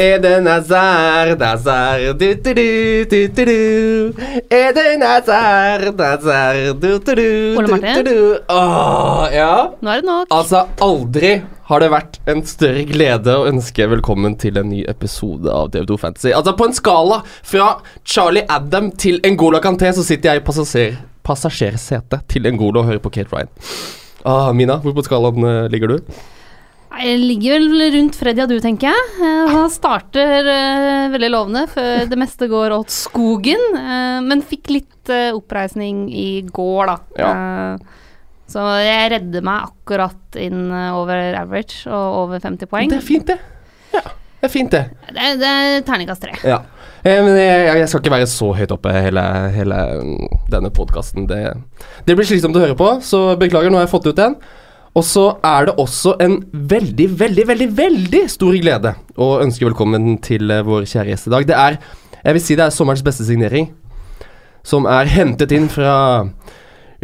Eden Hazard, Hazard, du, du, du, du, du, du. Eden Hazard, Hazard, du, du, du, Ole du, Martin? du, du. Åh, ja. Nå er det nok. Altså, aldri har det vært en større glede å ønske velkommen til en ny episode av DV2 Fantasy. Altså, på en skala fra Charlie Adam til Engola Kanté, så sitter jeg i passasjer, passasjersetet til Engola og hører på Kate Ryan. Ah, Mina, hvor på skalaen eh, ligger du? Jeg ligger vel rundt Freddy og du, tenker jeg. Eh, Han starter eh, veldig lovende før det meste går åt skogen. eh, men fikk litt oppreisning i går, da. Eh, så jeg redder meg akkurat inn over average og over 50 poeng. Det er fint, det. Ja, det er fint, det. Det er, det er terningkast tre. Ja. Eh, men jeg, jeg skal ikke være så høyt oppe hele, hele mm, denne podkasten. Det, det blir slitsomt å høre på, så beklager, nå har jeg fått ut den. Og så er det også en veldig, veldig, veldig veldig stor glede å ønske velkommen til eh, vår kjære gjest i dag. Det er, jeg vil si det er sommerens beste signering, som er hentet inn fra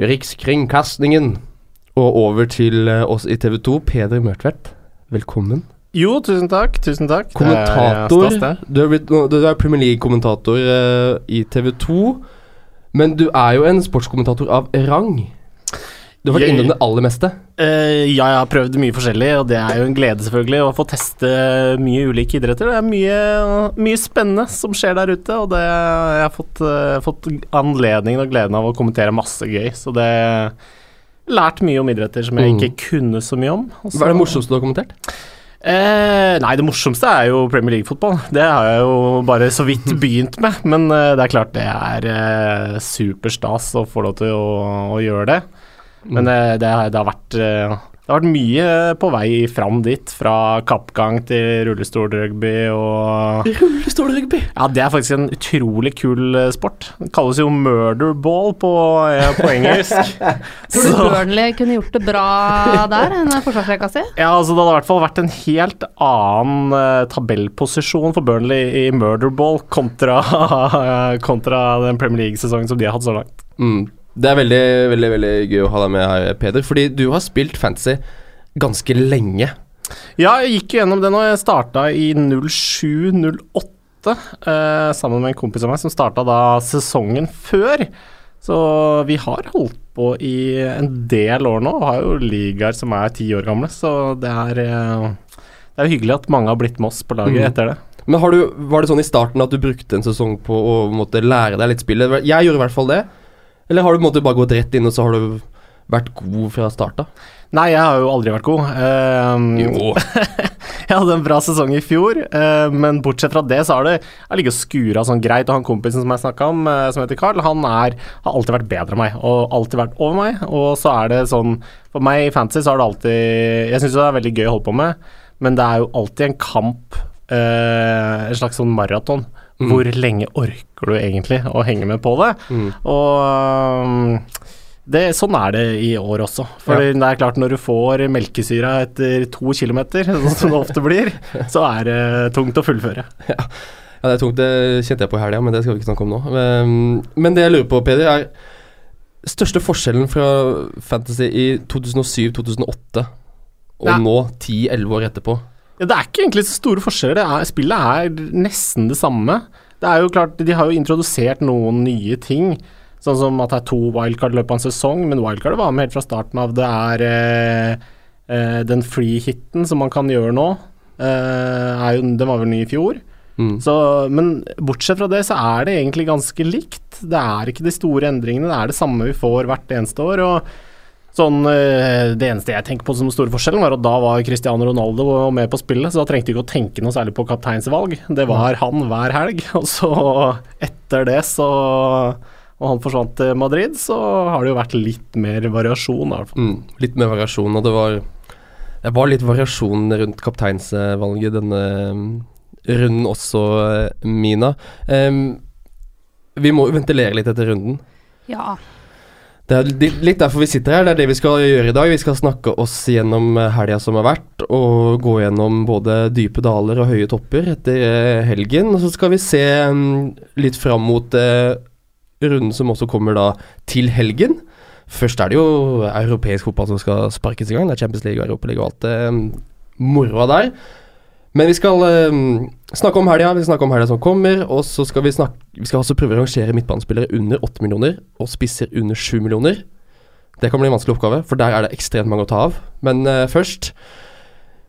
Rikskringkastingen og over til eh, oss i TV 2. Peder Mørtvedt, velkommen. Jo, tusen takk. Tusen takk. Kommentator. Du er, blitt, du er Premier League-kommentator uh, i TV 2. Men du er jo en sportskommentator av rang. Du har vært innom det aller meste. Uh, ja, jeg har prøvd mye forskjellig, og det er jo en glede selvfølgelig å få teste mye ulike idretter. Det er mye, mye spennende som skjer der ute, og det, jeg har fått, uh, fått anledningen og gleden av å kommentere masse gøy. Så det Lært mye om idretter som jeg Mm. ikke kunne så mye om. Også, Hva er det morsomste du har kommentert? Eh, nei, det morsomste er jo Premier League-fotball. Det har jeg jo bare så vidt begynt med. Men eh, det er klart det er eh, superstas å få lov til å, å gjøre det. Men det, det, har- det har vært eh, det har vært mye på vei fram dit. Fra kappgang til rullestolrugby og Rullestolrugby. Ja, det er faktisk en utrolig kul eh, sport. Det kalles jo murderball på, eh, på engelsk. Tror du Burnley kunne gjort det bra der, enn forsvarsrekka si? Ja, altså Det hadde i hvert fall vært en helt annen uh, tabellposisjon for Burnley i murderball kontra, kontra den Premier League-sesongen som de har hatt så langt. Mm. Det er veldig, veldig veldig gøy å ha deg med her, Peder. Fordi du har spilt fantasy ganske lenge. Ja, jeg gikk gjennom det nå. Jeg starta i 07-08 eh, sammen med en kompis av meg som starta da sesongen før. Så vi har holdt på i en del år nå, og har jo ligaer som er ti år gamle. Så det er, eh, det er hyggelig at mange har blitt med oss på laget Mm. etter det. Men har du, var det sånn i starten at du brukte en sesong på å måtte lære deg litt spillet? Jeg gjorde i hvert fall det. Eller har du på en måte bare gått rett inn, og så har du vært god fra start av? Nei, jeg har jo aldri vært god. Eh, jeg hadde en bra sesong i fjor, uh, men bortsett fra det så har det jeg ligget og skura sånn greit. Og han kompisen som jeg snakka om, uh, som heter Carl, han er, har alltid vært bedre enn meg. Og alltid vært over meg. Og så er det sånn For meg i fantasy så har det alltid Jeg syns det er veldig gøy å holde på med, men det er jo alltid en kamp, eh, en slags sånn maraton. Mm. Hvor lenge orker du egentlig å henge med på det? Mm. Og um, det, sånn er det i år også. For Ja. det er klart når du får melkesyra etter to kilometer, sånn som det ofte blir, så er det tungt å fullføre. Ja, det er tungt. Det kjente jeg på i helga, men det skal vi ikke snakke om nå. Um, Men det jeg lurer på, Peder, er største forskjellen fra Fantasy i 2007-2008 og Ja. nå, 10-11 år etterpå? Ja, det er ikke egentlig så store forskjeller. Det er, spillet er nesten det samme. Det er jo klart, De har jo introdusert noen nye ting, sånn som at det er to wildcard i løpet av en sesong, men wildcard var med helt fra starten av. Det er eh, eh, den free-hiten som man kan gjøre nå, eh, jo, den var vel ny i fjor. Mm. Så, men bortsett fra det, så er det egentlig ganske likt. Det er ikke de store endringene, det er det samme vi får hvert eneste år. og Sånn, eh, det eneste jeg tenker på som den store forskjellen, var at da var Cristiano Ronaldo med på spillet, så da trengte vi ikke å tenke noe særlig på kapteinsvalg. Det var han hver helg. Og så etter det, så Og han forsvant til Madrid, så har det jo vært litt mer variasjon, i hvert fall. Mm. Litt mer variasjon, og det var Det var litt variasjon rundt kapteinsvalget denne um, runden også, eh, Mina. Um, vi må jo ventilere litt etter runden. Ja. Det er litt- derfor vi sitter her. Det er det vi skal gjøre i dag. Vi skal snakke oss gjennom eh, helga som har vært, og gå gjennom både dype daler og høye topper etter eh, helgen. Og så skal vi se mm, litt fram mot eh, runden som også kommer da til helgen. Først er det jo europeisk fotball som skal sparkes i gang. Det er Champions League og Europaliga og alt det moroa der. Men vi skal eh, snakke om helga, vi skal snakke om helga som kommer, og så skal vi snakke Vi skal også prøve å rangere midtbanespillere under 8 millioner og spisser under 7 millioner. Det kan bli en vanskelig oppgave, for der er det ekstremt mange å ta av. Men eh, først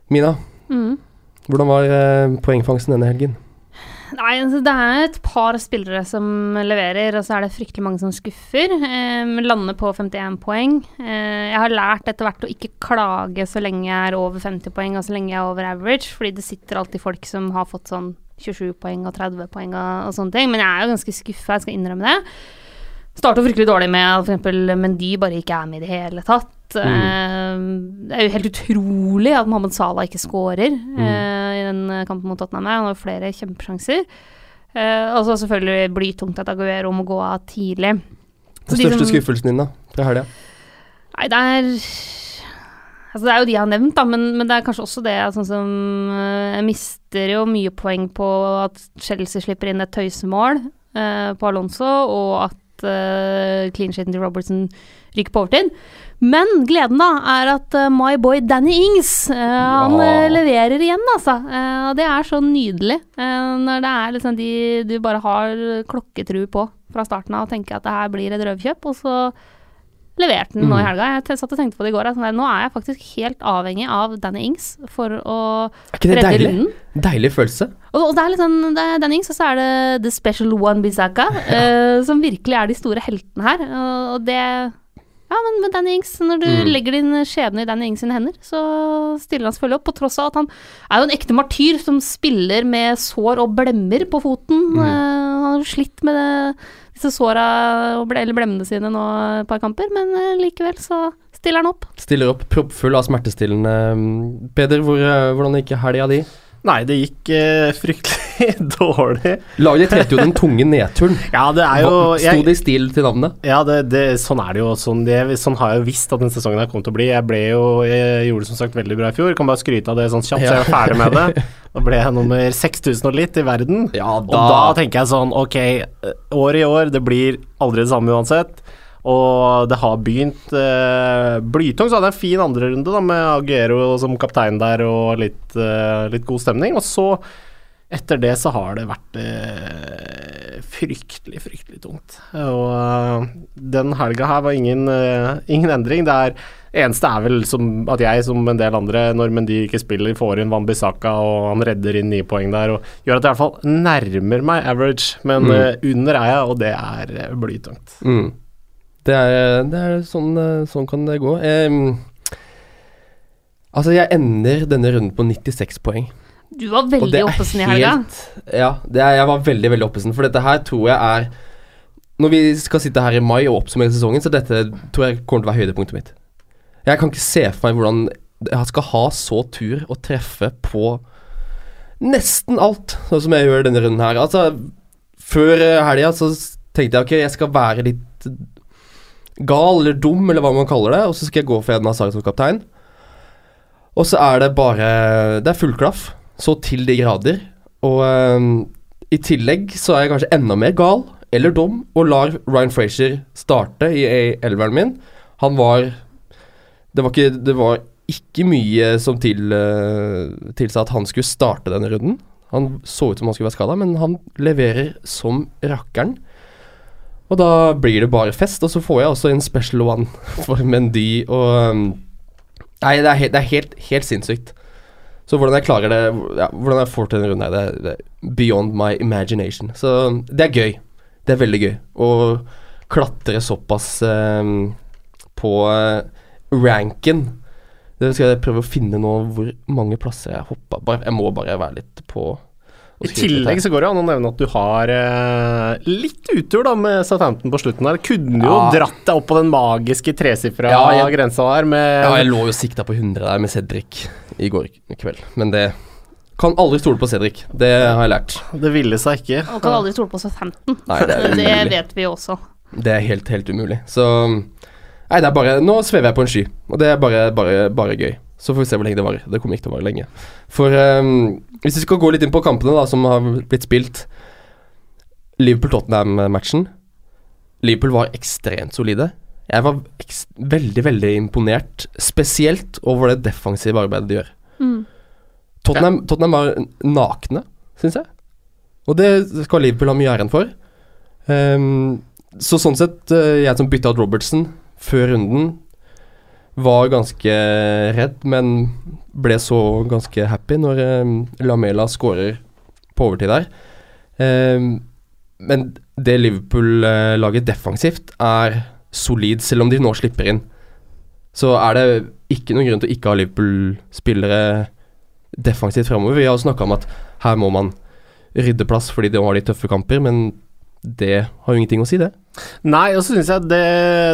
Mina, Mm. hvordan var eh, poengfangsten denne helgen? Nei, altså det er et par spillere som leverer, og så er det fryktelig mange som skuffer. Eh, lander på 51 poeng. Eh, jeg har lært etter hvert å ikke klage så lenge jeg er over 50 poeng, og så lenge jeg er over average, fordi det sitter alltid folk som har fått sånn 27 poeng og 30 poeng og, og sånne ting. Men jeg er jo ganske skuffa, jeg skal innrømme det. Starta fryktelig dårlig med at f.eks. Mendy bare ikke er med i det hele tatt. Mm. det er jo helt utrolig at Mohammed Salah ikke scorer mm. i den kampen mot Tottenham. Han har flere kjempesjanser. Eh, og så selvfølgelig blytungt at Aguero må gå av tidlig. Den de største som- skuffelsen din, da? Fra helga? Nei, det er Altså, det er jo de jeg har nevnt, da, men, men det er kanskje også det sånn som eh, Jeg mister jo mye poeng på at Chelsea slipper inn et tøysemål eh, på Alonso, og at uh, clean sheeten til Robertson ryker på overtid. Men gleden, da, er at uh, my boy Danny Ings Han Ja. eh, leverer igjen, altså. Og det er så nydelig. når det er liksom de du bare har klokketru på fra starten av og tenker at det her blir et røverkjøp, og så leverte den nå i Mm. helga. Jeg satt og tenkte på det i går. at Nå er jeg faktisk helt avhengig av Danny Ings for å redde deilig? runden. Deilig følelse. Og, og det er litt sånn det er Danny Ings, og så er det The Special One Bizaka, ja. uh, som virkelig er de store heltene her. Og, og det Ja, men med Danny Ings, når du Mm. legger din skjebne i Danny Ings sine hender, så stiller han selvfølgelig opp, på tross av at han er jo en ekte martyr som spiller med sår og blemmer på foten. Mm. Uh, han har slitt med det, disse såra eller blemmene sine nå et par kamper, men eh, likevel så stiller han opp. Stiller opp proppfull av smertestillende. Peder, hvor, eh, hvordan gikk helga di? Nei, det gikk eh, fryktelig dårlig. Laget trente jo den tunge nedturen. Ja, det er jo Sto det i stil til navnet? Ja, det, det, sånn er det jo. Sånn, det, sånn har jeg jo visst at denne sesongen her kom til å bli. Jeg jo Jeg gjorde det som sagt veldig bra i fjor. Kan bare skryte av det sånn kjapt, så jeg er ferdig med det. Da ble jeg nummer 6000 og litt i verden. Ja, Og da tenker jeg sånn Ok, år i år, det blir aldri det samme uansett. Og det har begynt eh, blytungt. så hadde jeg en fin andrerunde da, med Aguero som kaptein der og litt, eh, litt god stemning. Og så, etter det, så har det vært eh, fryktelig, fryktelig tungt. Og eh, den helga her var ingen, eh, ingen endring. Det er eneste er vel som at jeg, som en del andre, når Mendy ikke spiller, får inn Van Bissaka, og han redder inn nye poeng der, og gjør at jeg i hvert fall nærmer meg average, men Mm. eh, under er jeg, og det er blytungt. Mm. Det er, det er sånn, eh, sånn kan det gå. Em, altså, jeg ender denne runden på 96 poeng. Du var veldig oppesen i helga. Ja, det er, jeg var veldig, veldig oppesen, for dette her tror jeg er Når vi skal sitte her i mai og oppsummere sesongen, så dette tror jeg kommer til å være høydepunktet mitt. Jeg kan ikke se for meg hvordan jeg skal ha så tur å treffe på nesten alt, sånn som jeg gjør denne runden her. Altså, før eh, helga så tenkte jeg ok, jeg skal være litt gal eller dum, eller hva man kaller det, og så skal jeg gå for Eden Hazard som kaptein. Og så er det bare Det er full klaff, så til de grader. Og um, i tillegg så er jeg kanskje enda mer gal eller dum og lar Ryan Frazier starte i elveren min. Han var Det var ikke, det var ikke mye som til, uh, tilsa at han skulle starte denne runden. Han så ut som han skulle være skada, men han leverer som rakkeren. Og da blir det bare fest, og så får jeg også en special one for Mendy og um, Nei, det er, helt, det er helt, helt sinnssykt. Så hvordan jeg klarer det ja, Hvordan jeg får til denne runden her, det, det er beyond my imagination. Så det er gøy. Det er veldig gøy å klatre såpass um, på uh, ranken. Det skal jeg prøve å finne nå hvor mange plasser jeg hoppa. Jeg må bare være litt på I tillegg så går det an å nevne at du har eh, litt utur da med Southampton på slutten der. Kunne jo Ja. dratt deg opp på den magiske tresifra Ja, jeg- grensa der med Ja, jeg lå jo sikta på 100 der med Cedric i går kveld, men det kan aldri stole på Cedric. Det har jeg lært. Det ville seg ikke. Og kan aldri stole på Southampton. Nei, det er Det vet vi også. Det er helt, helt umulig. Så Nei, det er bare Nå svever jeg på en sky, og det er bare, bare, bare gøy. Så får vi se hvor lenge det varer. Det kommer ikke til å vare lenge. For um, hvis vi skal gå litt inn på kampene da som har blitt spilt Liverpool-Tottenham-matchen. Liverpool var ekstremt solide. Jeg var veldig, veldig imponert, spesielt over det defensive arbeidet de gjør. Mm. Tottenham, Tottenham var nakne, syns jeg. Og det skal Liverpool ha mye æren for. Um, så sånn sett, eh, jeg som bytta ut Robertson før runden, var ganske redd, men ble så ganske happy når eh, Lamela skårer på overtid der. Eh, men det Liverpool-laget defensivt er solid, selv om de nå slipper inn. Så er det ikke noen grunn til å ikke ha Liverpool-spillere defensivt framover. Vi har snakka om at her må man rydde plass fordi de har de tøffe kamper, men det har jo ingenting å si, det. Nei, og så syns jeg det,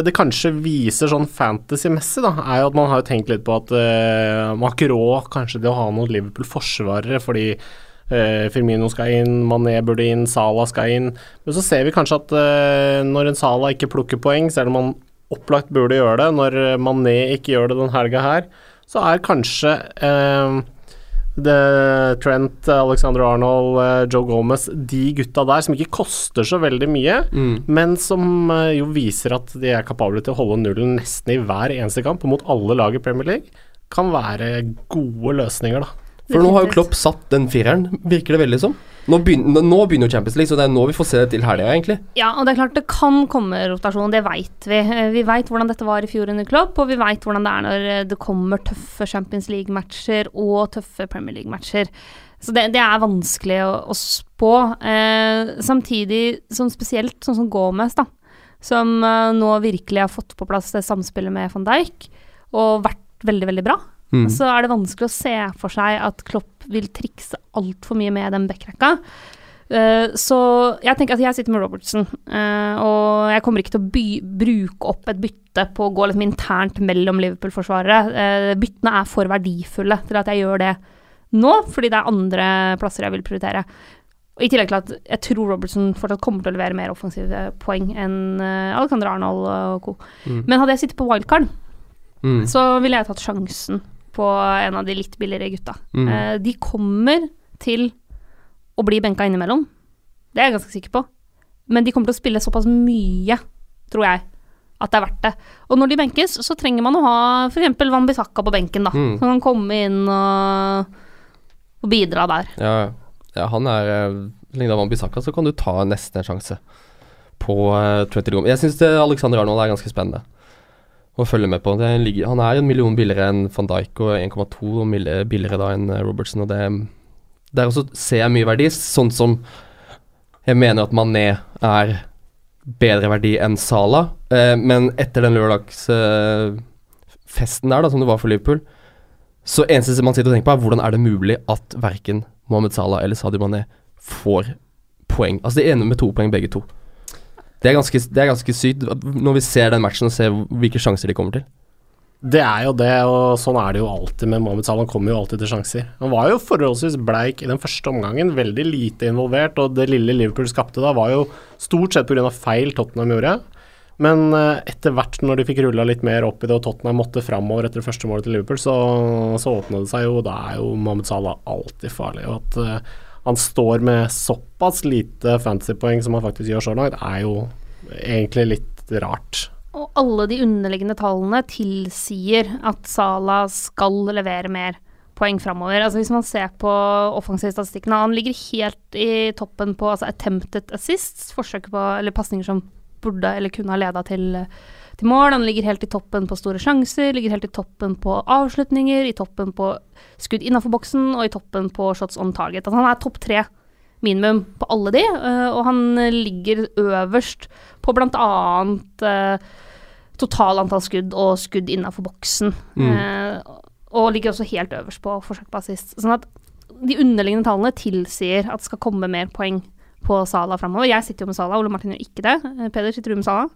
det kanskje viser sånn fantasy-messig, da, er jo at man har jo tenkt litt på at uh, man har ikke råd kanskje til å ha noen Liverpool-forsvarere, fordi uh, Firmino skal inn, Mané burde inn, Salah skal inn. Men så ser vi kanskje at uh, når en Salah ikke plukker poeng, selv om man opplagt burde gjøre det, når Mané ikke gjør det den helga her, så er kanskje uh, det, Trent, Alexander Arnold, eh, Joe Gomez, de gutta der som ikke koster så veldig mye, Mm. men som eh, jo viser at de er kapable til å holde nullen nesten i hver eneste kamp, mot alle lag i Premier League, kan være gode løsninger, da. For nå har jo Klopp satt den fireren, virker det veldig som. Nå begynner, nå begynner Champions League, så det er nå vi får se det til helga, egentlig. Ja, og det er klart det kan komme rotasjon, det veit vi. Eh, Vi veit hvordan dette var i fjor under Klopp, og vi veit hvordan det er når eh, det kommer tøffe Champions League-matcher og tøffe Premier League-matcher. Så det, det er vanskelig å, å spå. Eh, samtidig som spesielt sånn som Gomez, da, som eh, nå virkelig har fått på plass det samspillet med van Dijk, og vært veldig, veldig bra. Mm. Så er det vanskelig å se for seg at Klopp vil trikse altfor mye med den backrekka. Eh, så jeg tenker at jeg sitter med Robertson, eh, og jeg kommer ikke til å bruke opp et bytte på å gå liksom internt mellom Liverpool-forsvarere. Uh, byttene er for verdifulle til at jeg gjør det nå, fordi det er andre plasser jeg vil prioritere. Og I tillegg til at jeg tror Robertson fortsatt kommer til å levere mer offensive poeng enn Alexander Arnold og co. Mm. Men hadde jeg sittet på wildcard, Mm. så ville jeg tatt sjansen på en av de litt billigere gutta. Mm. Eh, de kommer til å bli benka innimellom. Det er jeg ganske sikker på. Men de kommer til å spille såpass mye, tror jeg, at det er verdt det. Og når de benkes, så trenger man å ha f.eks. Wambisaka på benken, da. Mm. Som kan komme inn og, og bidra der. Ja, ja, han er Ligner Wambisaka, så kan du ta nesten en sjanse på uh, Trent Gomez. Jeg syns Alexander Arnold er ganske spennende å følge med på. Ligger, han er en million billigere enn van Dijk og 1,2 mil- billigere da enn eh, Robertson. Og det, der også ser jeg mye verdi, sånn som jeg mener at Mané er bedre verdi enn Sala. Eh, men etter den lørdagsfesten der, da, som det var for Liverpool, så eneste man sitter og tenker på, er hvordan er det mulig at verken Mohammed Salah eller Sadio Mané får poeng. Altså de ene med to poeng, begge to. Det er ganske, det er ganske sykt når vi ser den matchen og ser hvilke sjanser de kommer til. Det er jo det, og sånn er det jo alltid med Mohammed Salah. Han kommer jo alltid til sjanser. Han var jo forholdsvis bleik i den første omgangen, veldig lite involvert, og det lille Liverpool skapte da, var jo stort sett pga. feil Tottenham gjorde. Men eh, etter hvert når de fikk rulla litt mer opp i det, og Tottenham måtte framover etter det første målet til Liverpool, så, så åpna det seg jo. Da er jo Mohammed Salah alltid farlig. Og at eh, han står med såpass lite fantasypoeng som han faktisk gjør så langt, er jo egentlig litt rart. Og alle de underliggende tallene tilsier at Sala skal levere mer poeng framover. Altså hvis man ser på offensivstatistikkene, han ligger helt i toppen på altså attempted assists, forsøk på, eller pasninger som burde eller kunne ha leda til, til mål. Han ligger helt i toppen på store sjanser, ligger helt i toppen på avslutninger, i toppen på skudd innafor boksen og i toppen på shots on target. Altså han er topp tre minimum på alle de, øh, og han ligger øverst på blant annet øh, total antall skudd og skudd innafor boksen. Mm. Eh, og ligger også helt øverst på forsøk på assist. Sånn at de underliggende tallene tilsier at det skal komme mer poeng på Sala framover. Jeg sitter jo med Sala, Ole Martin gjør ikke det. Eh, Peder, sitter du med Sala?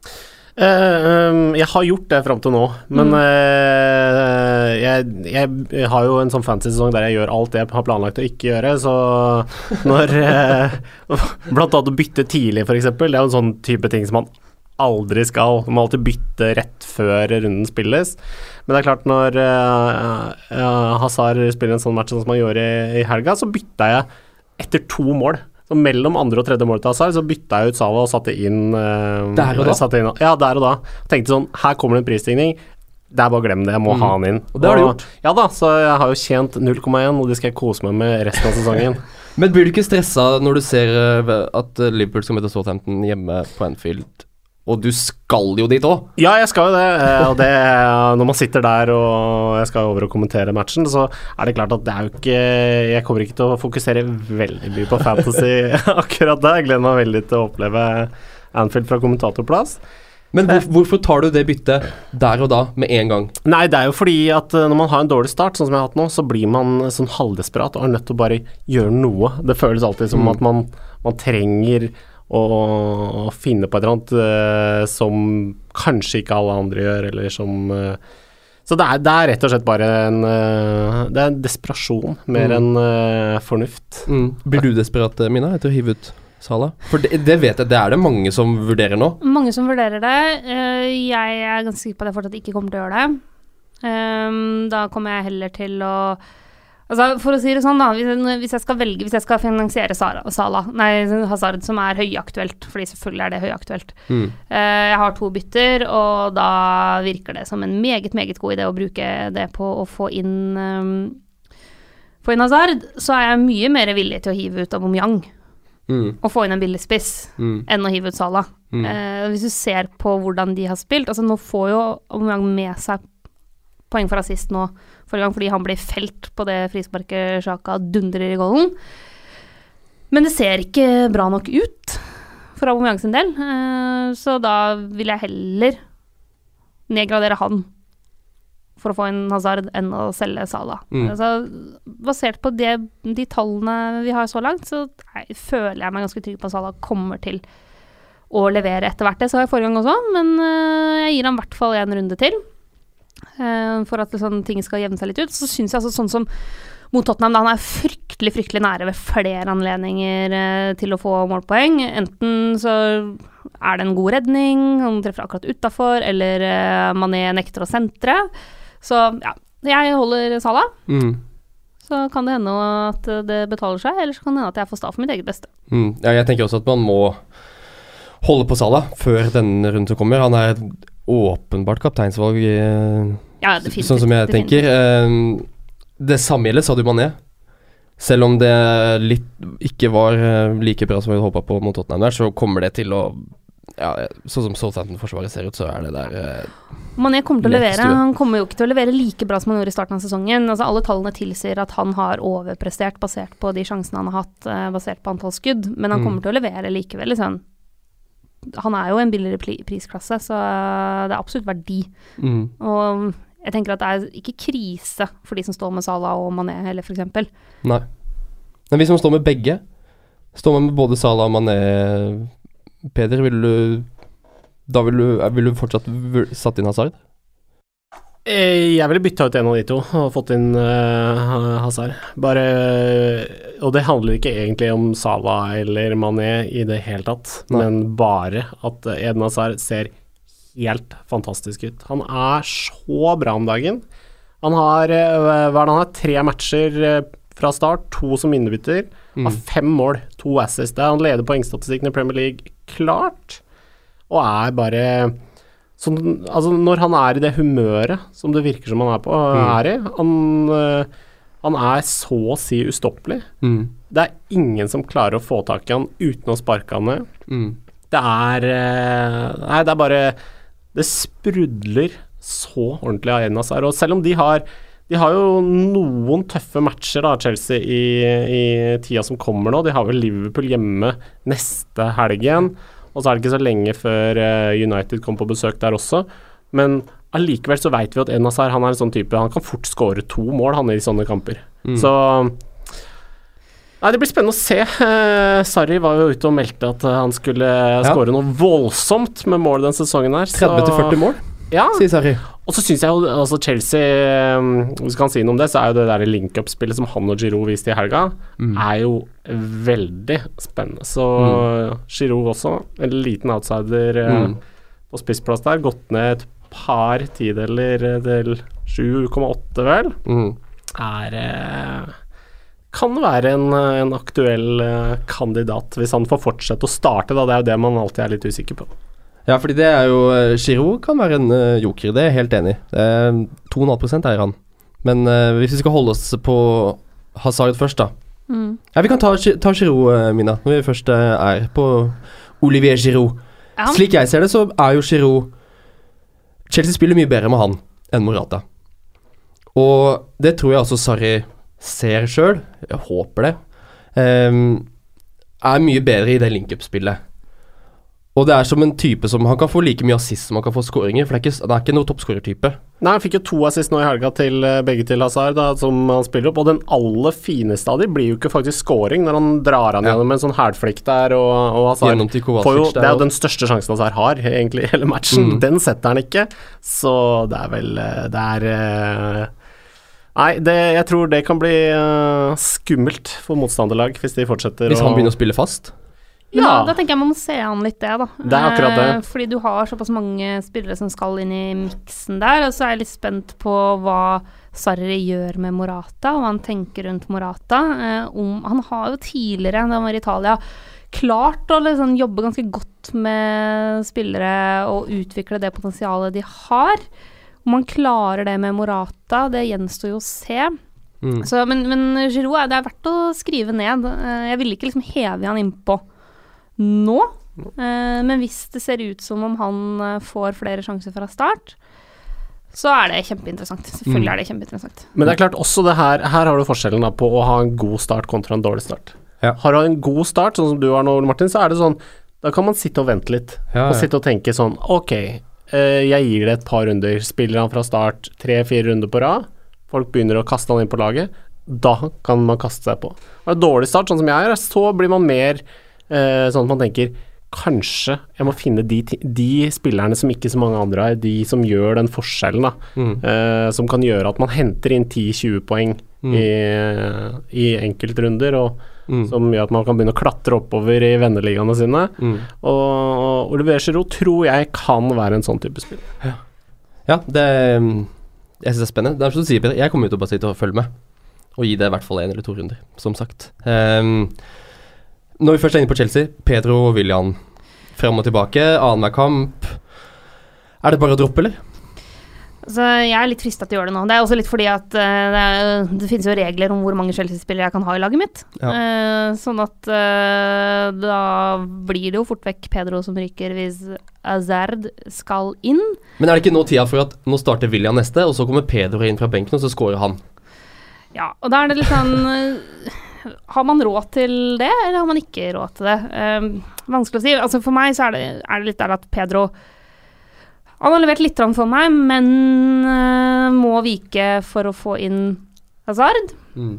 Eh, um, jeg har gjort det fram til nå, men Mm. eh, jeg, jeg har jo en sånn fancy-sesong der jeg gjør alt det jeg har planlagt å ikke gjøre, så når eh, Blant annet å bytte tidlig, f.eks. Det er jo en sånn type ting som man aldri skal. Man må alltid bytte rett før runden spilles. Men det er klart, når uh, Hazard spiller en sånn match som han gjorde i, i helga, så bytta jeg etter to mål. Så mellom andre og tredje målet til Hazard, så bytta jeg ut Sava og satte inn uh, Der og da? Satte inn, ja, der og da. Tenkte sånn, her kommer det en prisstigning. det er bare å glemme det, jeg må Mm. ha han inn. Og det har du gjort. Ja da, så jeg har jo tjent 0,1, og det skal jeg kose meg med resten av sesongen. Men blir du ikke stressa når du ser eh, at Liverpool skal møte Southampton hjemme på Anfield, og du skal jo dit òg? Ja, jeg skal jo det. eh, Og det, når man sitter der og jeg skal over og kommentere matchen, så er det klart at det er jo ikke Jeg kommer ikke til å fokusere veldig mye på fantasy akkurat der. Jeg gleder meg veldig til å oppleve Anfield fra kommentatorplass. Men hvor, hvorfor tar du det byttet der og da, med en gang? Nei, det er jo fordi at eh, når man har en dårlig start, sånn som jeg har hatt nå, så blir man sånn halvdesperat og er nødt til å bare gjøre noe. Det føles alltid som Mm. at man, man trenger å, finne på et eller annet uh, som kanskje ikke alle andre gjør, eller som uh, Så det er, det er rett og slett bare en uh, Det er en desperasjon mer Mm. enn fornuft. Mm. Blir du desperat, Mina, etter å hive ut Sala? For det, det vet jeg, det er det mange som vurderer nå. Mange som vurderer det. Eh, jeg er ganske sikker på at jeg fortsatt ikke kommer til å gjøre det. Um, da kommer jeg heller til å Altså, for å si det sånn, da. Hvis jeg, hvis jeg skal velge Hvis jeg skal finansiere Sara, Sala, nei, Hazard, som er høyaktuelt, fordi selvfølgelig er det høyaktuelt. Mm. uh, jeg har to bytter, og da virker det som en meget, meget god idé å bruke det på å få inn um, Få inn Hazard. Så er jeg mye mer villig til å hive ut Aubameyang Mm. og få inn en billig spiss Mm. enn å hive ut Sala. Mm. Uh, hvis du ser på hvordan de har spilt altså Nå får jo Aubameyang med seg poeng for assist nå forrige gang fordi han blir felt på det frisparket Sjaka dundrer i golden. Men det ser ikke bra nok ut for Aubameyang sin del, eh, så da vil jeg heller nedgradere han for å få en Hazard enn å selge Sala. Mm. Altså, basert på det, de tallene vi har så langt, så nei, føler jeg meg ganske trygg på at Sala kommer til å levere etter hvert. Det sa jeg forrige gang også, men øh, jeg gir ham i hvert fall en runde til. Øh, for at sånn, ting skal jevne seg litt ut. Så syns jeg altså sånn som mot Tottenham, da han er fryktelig, fryktelig nære ved flere anledninger eh, til å få målpoeng. Enten så er det en god redning, han treffer akkurat utafor, eller eh, Mané nekter å sentre. Så ja, jeg holder Sala. Mm. Så kan det hende at det betaler seg, eller så kan det hende at jeg får sta for mitt eget beste. Mm. Ja, jeg tenker også at man må holde på Sala før denne runden som kommer. Han er åpenbart kapteinsvalg, eh, Ja, sånn som jeg tenker. Eh, det samme gjelder Sadio Mané. Selv om det litt ikke var eh, like bra som vi håpa på mot Tottenham der, så kommer det til å ja, Sånn som Southampton-forsvaret ser ut, så er det der Mané kommer til å levere. Han kommer jo ikke til å levere like bra som han gjorde i starten av sesongen. Altså, alle tallene tilsier at han har overprestert basert på de sjansene han har hatt, basert på antall skudd, men han Mm. kommer til å levere likevel. Liksom. Han er jo en billigere prisklasse, så det er absolutt verdi. mm. Og jeg tenker at det er ikke krise for de som står med Salah og Mané heller, f.eks. Nei. Men hvis man står med begge, står man med både Salah og Mané Peder, vil du Da vil du, vil du fortsatt satt inn Hazard? Eh, Jeg ville bytta ut en av de to og fått inn uh, Hazard. Bare Og det handler ikke egentlig om Salah eller Mané i det hele tatt, Nei. men bare at eh, Eden Hazard ser helt fantastisk ut. Han er så bra om dagen. Han har eh, det han har? Tre matcher eh, fra start, to som innebytter. Mm. Har fem mål, to assists. Han leder poengstatistikken i Premier League klart, og er bare sånn, altså Når han er i det humøret som det virker som han er på, Mm. er i han, øh, han er så å si ustoppelig. Mm. Det er ingen som klarer å få tak i han uten å sparke han ned. Mm. Det er øh, Nei, det er bare Det sprudler så ordentlig av Enas her. Og selv om de har de har jo noen tøffe matcher, da, Chelsea, i, i tida som kommer nå. De har vel Liverpool hjemme neste helgen. igjen. Og så er det ikke så lenge før eh, United kommer på besøk der også. Men allikevel så veit vi at Enazar han er en sånn type Han kan fort skåre to mål, han i sånne kamper. Mm. Så Nei, det blir spennende å se. Eh, Sarri var jo ute og meldte at han skulle skåre noe voldsomt med mål den sesongen her. 30-40 mål, Ja, sier Sarri. Og så syns jeg jo altså Chelsea um, Hvis vi kan si noe om det, så er jo det der link-up-spillet som han og Giroud viste i helga, Mm. er jo veldig spennende. Så Giroud også, en liten outsider eh, Mm. på spissplass der, gått ned et par tideler eh, til 7,8, vel, Mm. er eh, kan være en, en aktuell eh, kandidat, hvis han får fortsette å starte, da. Det er jo det man alltid er litt usikker på. Ja, fordi det er jo Giro Giroud kan være en eh, joker, det er jeg helt enig i. Det er 2,5 eier han. Men uh, hvis vi skal holde oss på Hazard først, da. Mm. Ja, vi kan ta, ta Giroud, eh, Mina, når vi først eh, er på Olivier Giroud. Ja, Slik jeg ser det, så er jo Giroud Chelsea spiller mye bedre med han enn Morata. Og det tror jeg også Sarri ser sjøl. Jeg håper det. Um, er mye bedre i det link-up-spillet. Og det er som en type som Han kan få like mye assist som han kan få skåringer, for det er ikke, det er ikke noen toppskårertype. Nei, han fikk jo to assist nå i helga til eh, begge til Hazard, da, som han spiller opp. Og den aller fineste av de blir jo ikke faktisk scoring, når han drar han Ja. gjennom en sånn hælflikk der, og, og Hazard får jo, Det er jo den største sjansen Hazard har, egentlig, i hele matchen. Mm. Den setter han ikke, så det er vel eh, Det er eh, Nei, det, jeg tror det kan bli uh, skummelt for motstanderlag hvis de fortsetter Hvis han begynner å spille fast. Men Ja. da, da tenker jeg man må se an litt det, da. Det er akkurat det. Eh, fordi du har såpass mange spillere som skal inn i miksen der, og så er jeg litt spent på hva Sarri gjør med Morata, og hva han tenker rundt Morata. Eh, om, han har jo tidligere, da han var i Italia, klart å liksom jobbe ganske godt med spillere og utvikle det potensialet de har. Om han klarer det med Morata, det gjenstår jo å se. Mm. Så, men, men Giroud det er verdt å skrive ned. Eh, Jeg ville ikke liksom heve han innpå nå. Eh, Men hvis det ser ut som om han eh, får flere sjanser fra start, så er det kjempeinteressant. Selvfølgelig Mm. er det kjempeinteressant. Men det er klart også det her Her har du forskjellen da på å ha en god start kontra en dårlig start. Ja. Har du en god start, sånn som du har nå, Ole Martin, så er det sånn Da kan man sitte og vente litt. Ja, Og sitte og tenke sånn Ok, eh, jeg gir det et par runder. Spiller han fra start tre-fire runder på rad, folk begynner å kaste han inn på laget, da kan man kaste seg på. Har du dårlig start, sånn som jeg er, så blir man mer eh, sånn at man tenker Kanskje jeg må finne de, de spillerne som ikke så mange andre har, de som gjør den forskjellen, da. Mm. Eh, som kan gjøre at man henter inn 10-20 poeng Mm. i, i enkeltrunder, og Mm. som gjør at man kan begynne å klatre oppover i venneligaene sine. Mm. Og, Oliver Olivier Giroud tror jeg kan være en sånn type spiller. Ja, det mm, Jeg syns det er spennende. Det er som du sier, Peter. Jeg kommer jo til å bare sitte og følge med. Og gi det i hvert fall én eller to runder, som sagt. Ehm, når vi først er inne på Chelsea, Pedro og William fram og tilbake, annenhver kamp. Er det bare å droppe, eller? Så jeg er litt frista til å gjøre det nå. Det er også litt fordi at uh, det, er, det finnes jo regler om hvor mange Chelsea-spillere jeg kan ha i laget mitt. Ja. Uh, sånn at uh, da blir det jo fort vekk Pedro som ryker hvis Azard skal inn. Men er det ikke nå tida for at nå starter William neste, og så kommer Pedro inn fra benken, og så scorer han? Ja, og da er det litt sånn Har man råd til det, eller har man ikke råd til det? Eh, vanskelig å si. Altså For meg så er det, er det litt der at Pedro Han har levert litt for meg, men eh, må vike for å få inn Hazard. Mm.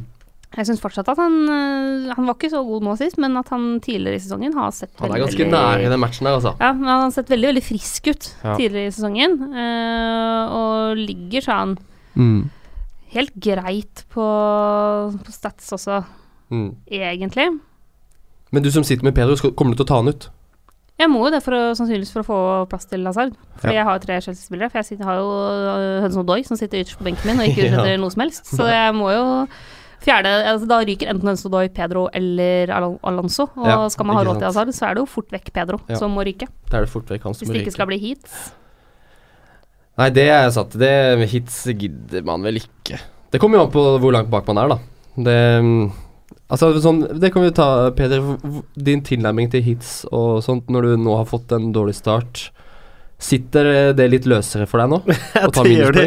Jeg syns fortsatt at han eh, Han var ikke så god nå sist, men at han tidligere i sesongen har sett veldig Han er ganske veldig- nær i den matchen der, altså. Ja, men han har sett veldig, veldig frisk ut Ja. tidligere i sesongen. eh, og ligger sånn helt greit på, på stats også, Mm. egentlig. Men du som sitter med Pedro, skal, kommer du til å ta han ut? Jeg må jo det for å, sannsynligvis for å få plass til Lazard. For Ja. jeg har tre Chelsea-spillere. For jeg sitter, har jo øh, Hudson Odoi som sitter ytterst på benken min og ikke Ja. noe som helst. Så jeg må jo fjerde altså Da ryker enten Hudson Doy, Pedro eller Al- Alonso. Og Ja, skal man ha råd til Lazard, Hazard, så er det jo fort vekk Pedro som må ryke. Det er det fort vekk han som Hvis det ikke ryker. skal bli heats. Nei, det er satt. Det hits gidder man vel ikke. Det kommer jo an på hvor langt bak man er, da. Det mm, Altså, sånn Det kan vi ta, Peder. Din tilnærming til hits og sånt når du nå har fått en dårlig start. Sitter det litt løsere for deg nå? Å ta det gjør det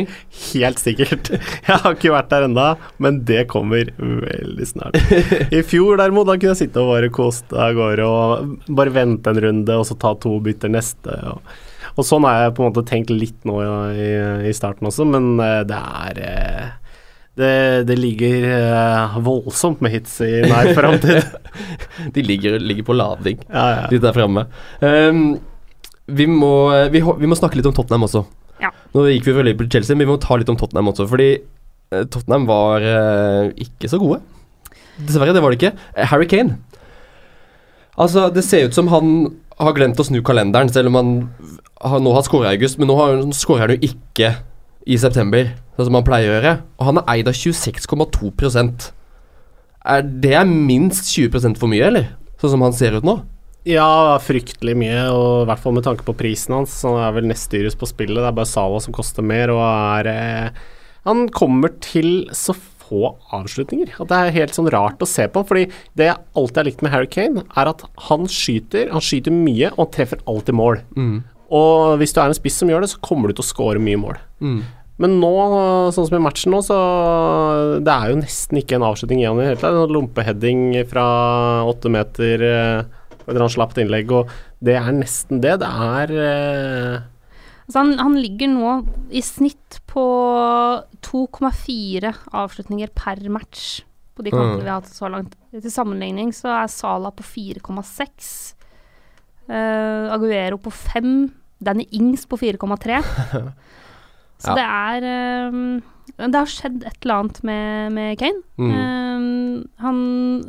helt sikkert. Jeg har ikke vært der ennå, men det kommer veldig snart. I fjor derimot, da kunne jeg sitte og bare koste av gårde og bare vente en runde, og så ta to bytter neste. Og, og sånn har jeg på en måte tenkt litt nå i, i starten også, men eh, det er eh, det, det ligger uh, voldsomt med hits i nær framtid. De ligger, ligger på lading, Ja, ja. de der framme. Um, vi, må, vi, vi må snakke litt om Tottenham også. Ja. Nå gikk vi veldig til Chelsea, men vi må ta litt om Tottenham også. Fordi uh, Tottenham var uh, ikke så gode. Dessverre, det var det ikke. Harry Kane. Altså, det ser ut som han har glemt å snu kalenderen, selv om han har, nå har skåra i august. Men nå skårer han jo ikke i september, sånn som han pleier å gjøre. Og han er eid av 26,2% Er Det er minst 20% for mye, eller? Sånn som han ser ut nå. Ja, fryktelig mye, og i hvert fall med tanke på prisen hans. Han er vel nest dyrest på spillet, det er bare Sala som koster mer, og er eh, Han kommer til så få avslutninger at det er helt sånn rart å se på. Fordi det jeg alltid har likt med Harry Kane, er at han skyter, han skyter mye, og han treffer alltid mål. Og hvis du er en spiss som gjør det, så kommer du til å score mye mål. Men nå, sånn som i matchen nå, så Det er jo nesten ikke en avslutning igjen i det hele tatt. En lompeheading fra åtte meter et eller annet slapp innlegg, og det er nesten det. Det er eh, Altså han, han ligger nå i snitt på 2,4 avslutninger per match på de kampene Mm. vi har hatt så langt. Til sammenligning så er Sala på 4,6. Uh, Aguero på 5. Danny Ings på 4,3. Så Ja. det er um, Det har skjedd et eller annet med, med Kane. Mm. Um, han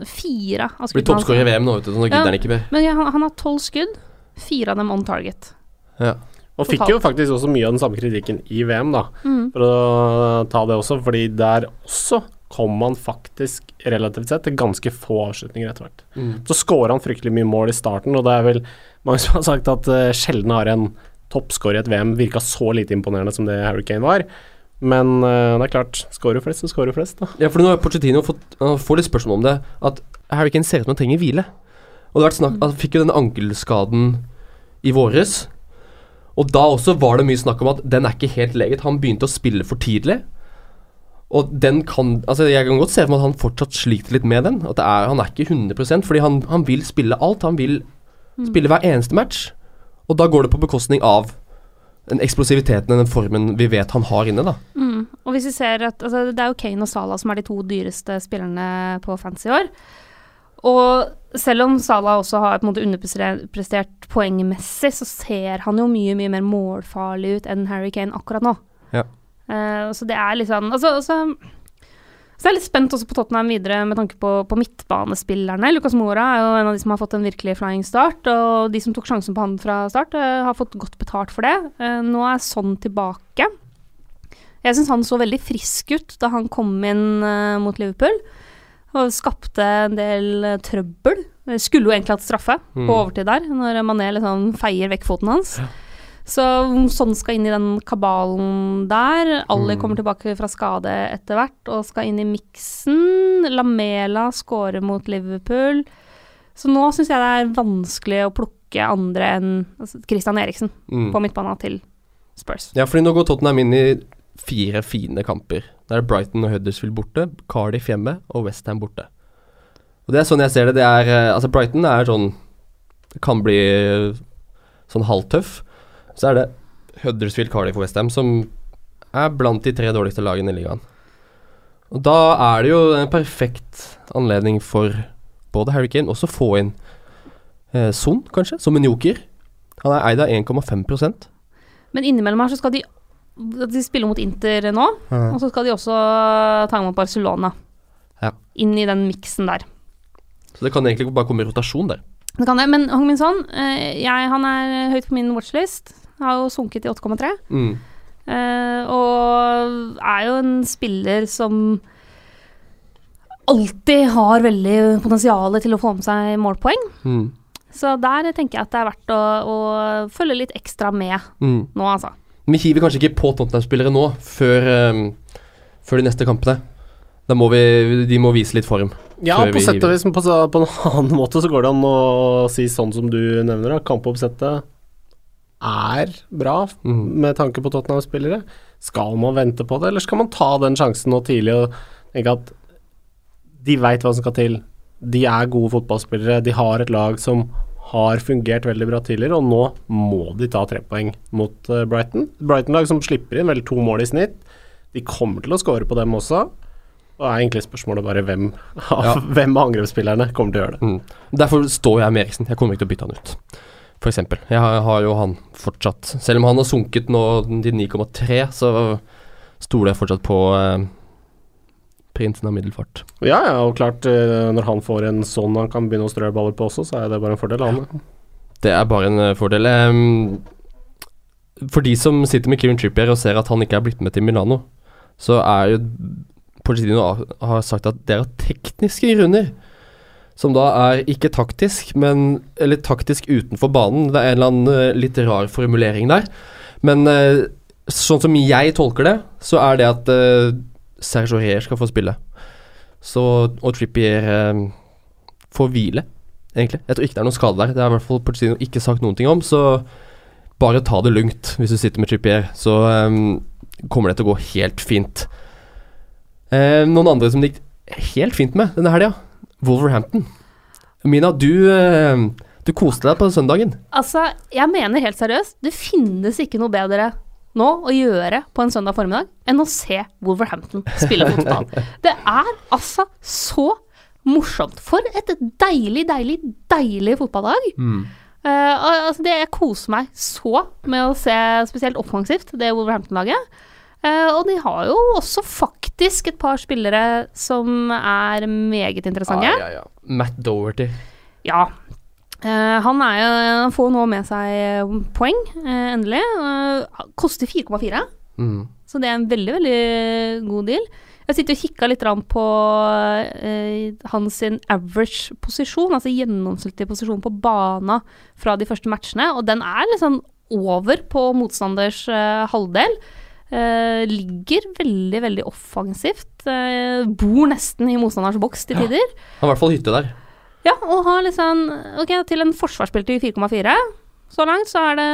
Fire av skuddene Blir toppskårer i VM nå, vet du, så nå Ja. gidder han ikke mer. Men ja, han, han har tolv skudd. Fire av dem on target. Ja. Og fikk jo faktisk også mye av den samme kritikken i VM, da, Mm. for å ta det også, fordi der også kom han faktisk relativt sett til ganske få avslutninger etter hvert. Mm. Så scorer han fryktelig mye mål i starten, og det er vel mange som har sagt at uh, sjelden har en toppscorer i et VM virka så lite imponerende som det Harry Kane var. Men eh, det er klart, scorer flest, så scorer flest, da. Ja, for nå har Pochettino fått får litt spørsmål om det. At Harry Kane ser ut som han trenger hvile. Og det har vært snakk Han fikk jo den ankelskaden i våres. Og da også var det mye snakk om at den er ikke helt leget. Han begynte å spille for tidlig. Og den kan Altså, jeg kan godt se for meg at han fortsatt sliter litt med den. At er, han er ikke 100% fordi han, han vil spille alt. Han vil spille hver eneste match. Og da går det på bekostning av den eksplosiviteten og den formen vi vet han har inne, da. Mm. Og hvis vi ser at altså, Det er jo Kane og Salah som er de to dyreste spillerne på fancy i år. Og selv om Salah også har på en måte underprestert poengmessig, så ser han jo mye mye mer målfarlig ut enn Harry Kane akkurat nå. Ja. Uh, så det er litt sånn altså, altså, Så jeg er litt spent også på Tottenham videre med tanke på, på midtbanespillerne. Lucas Mora er jo en av de som har fått en virkelig flying start, og de som tok sjansen på han fra start, eh, har fått godt betalt for det. Eh, nå er Sånn tilbake. Jeg syns han så veldig frisk ut da han kom inn eh, mot Liverpool. Og skapte en del trøbbel. Skulle jo egentlig hatt straffe Mm. på overtid der, når Mané liksom feier vekk foten hans. Så sånn skal inn i den kabalen der. Ali Mm. kommer tilbake fra skade etter hvert og skal inn i miksen. Lamela scorer mot Liverpool. Så nå syns jeg det er vanskelig å plukke andre enn altså, Christian Eriksen Mm. på midtbanen til Spurs. Ja, fordi nå går Tottenham inn i fire fine kamper. Der er Brighton og Huddersfield borte, Cardiff hjemme og Westham borte. Og det er sånn jeg ser det. det er, eh, altså Brighton er sånn kan bli eh, sånn halvtøff. Så er det Huddersfield, Cardiff og Westham som er blant de tre dårligste lagene i ligaen. Og da er det jo en perfekt anledning for både Harry Kane også få inn eh, Son, kanskje, som en joker. Han er eid av 1,5% Men innimellom her så skal de De spiller mot Inter nå, og så skal de også ta imot Barcelona. Ja. Inn i den miksen der. Så det kan egentlig bare komme i rotasjon der. Det kan det, men Hong Min Son, eh, jeg, han er høyt på min watchlist. Har jo sunket til 8,3. Mm. Uh, og er jo en spiller som alltid har veldig potensial til å få med seg målpoeng. Mm. Så der tenker jeg at det er verdt å, å følge litt ekstra med Mm. nå, altså. Vi hiver kanskje ikke på Tottenham-spillere nå, før, um, før de neste kampene. Da må vi, de må vise litt form. Ja, på vi sett og vis, på, på en annen måte så går det an å si sånn som du nevner, da. Kampoppsettet er bra Mm. med tanke på Tottenham-spillere. Skal man vente på det, eller skal man ta den sjansen nå tidlig og tenke at de veit hva som skal til? De er gode fotballspillere, de har et lag som har fungert veldig bra tidligere, og nå må de ta tre poeng mot eh, Brighton. Brighton-lag som slipper inn vel to mål i snitt. De kommer til å score på dem også. Og er egentlig spørsmålet bare hvem av, Ja. hvem av angrepsspillerne kommer til å gjøre det. Mm. Derfor står jeg med Eriksen. Jeg kommer ikke til å bytte han ut. Eksempel. Jeg har, har jo han fortsatt. Selv om han har sunket nå til 9,3, så stoler jeg fortsatt på eh, prinsen av middelfart. Ja, ja, og klart, eh, når han får en sånn han kan begynne å strø baller på også, så er det bare en fordel. Han. Det er bare en eh, fordel. For de som sitter med Kieran Trippier og ser at han ikke er blitt med til Milano, så er jo Pochettino har sagt at det er av tekniske grunner. Som da er ikke taktisk, men Eller taktisk utenfor banen. Det er en eller annen eh, litt rar formulering der. Men eh, sånn som jeg tolker det, så er det at uh, Serge Aurier skal få spille. Så, og Trippier uh, får hvile, egentlig. Jeg tror ikke det er noen skade der. Det er i hvert fall Porcino ikke sagt noen ting om, så bare ta det lugnt hvis du sitter med Trippier. Så um, kommer det til å gå helt fint. Uh, noen andre som det gikk helt fint med denne helga, Wolverhampton. Mina, du, eh, du koste deg på søndagen. Altså, jeg mener helt seriøst, det finnes ikke noe bedre nå å gjøre på en søndag formiddag enn å se Wolverhampton spille fotball. Det er altså så morsomt. For et deilig, deilig, deilig fotballag. Mm. Uh, altså det, jeg koser meg så med å se spesielt offensivt det Wolverhampton-laget. Eh, og de har jo også faktisk et par spillere som er meget interessante. Ah, ja, ja. Matt Doherty. Ja. Eh, han er jo Han får nå med seg poeng, eh, endelig. Eh, koster 4,4, Mm. så det er en veldig, veldig god deal. Jeg sitter og kikka litt på eh, hans average posisjon, altså gjennomsnittlig posisjon på bana fra de første matchene, og den er liksom over på motstanders eh, halvdel. Eh, ligger veldig, veldig offensivt. Uh, bor nesten i motstanders boks til tider. Ja, har i hvert fall hytte der. Ja, og har liksom Ok, til en forsvarsspill til 4,4 så langt så er det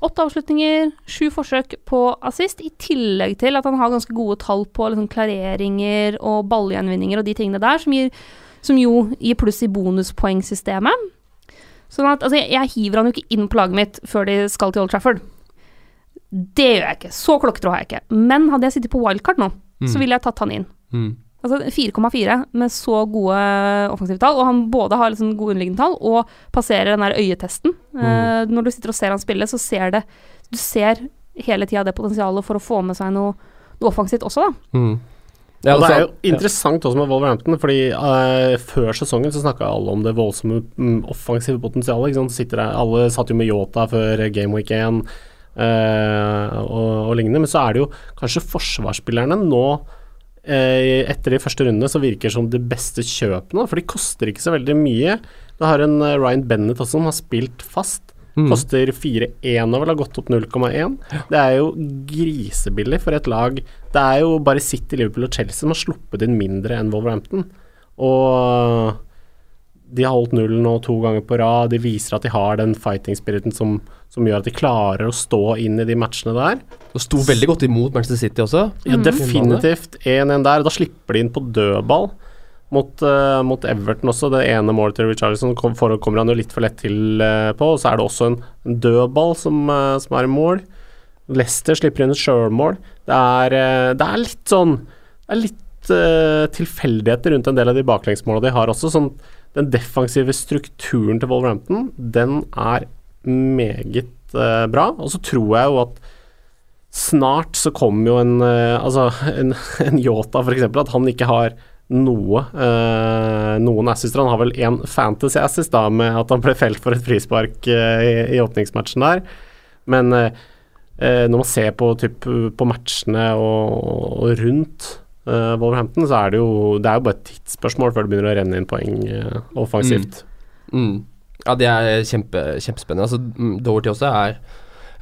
åtte avslutninger, sju forsøk på assist, i tillegg til at han har ganske gode tall på liksom klareringer og ballgjenvinninger og de tingene der, som, gir, som jo gir pluss i bonuspoengsystemet. Sånn at, altså, jeg, jeg hiver han jo ikke inn på laget mitt før de skal til Old Trafford. Det gjør jeg ikke. Så klokkertro har jeg ikke. Men hadde jeg sittet på wildcard nå, så ville jeg tatt han inn. Mm. Altså 4,4 med så gode offensive tall, og han både har liksom gode underliggende tall og passerer den der øyetesten. Eh, når du sitter og ser han spille, så ser det Du ser hele tida det potensialet for å få med seg noe, noe offensivt også, da. Mm. Ja, og det er jo interessant også med Wolverhampton, fordi uh, før sesongen så snakka alle om det voldsomme um, offensive potensialet. Ikke sant? Så Sitter der, alle satt jo med Yota før Game Week 1 eh, og, og lignende, men så er det jo kanskje forsvarsspillerne nå eh, etter de første rundene så virker som de beste kjøpene, for de koster ikke så veldig mye. Du har en eh, Ryan Bennett også som har spilt fast. Mm. Koster 4-1 og vel har gått opp 0,1. Det er jo grisebillig for et lag. Det er jo bare City, Liverpool og Chelsea som har sluppet inn mindre enn Wolverhampton. Og de har holdt nullen nå to ganger på rad. De viser at de har den fighting-spiriten som, som gjør at de klarer å stå inn i de matchene der. Og sto veldig godt imot Manchester City også. Ja, definitivt 1-1 der. Da slipper de inn på dødball mot, uh, mot Everton også. Det ene målet til Richarlison kom, kommer han jo litt for lett til uh, på. Og så er det også en, en dødball som, uh, som er i mål. Leicester slipper inn et sjølmål. Det, det er litt sånn Det er litt tilfeldigheter rundt en del av de baklengsmåla de har også. Sånn, den defensive strukturen til Wolverhampton, den er meget eh, bra. Og så tror jeg jo at snart så kommer jo en eh, Altså en, en Yota, eksempel, at han ikke har noe eh, noen assister. Han har vel én fantasy assist, da, med at han ble felt for et frispark eh, i, i åpningsmatchen der. Men eh, eh, når man ser på, typ, på matchene og, og rundt uh, Wolverhampton, så er det jo Det er jo bare et tidsspørsmål før det begynner å renne inn poeng uh, offensivt. Mm. Ja, det er kjempe, kjempespennende. Altså, mm, også er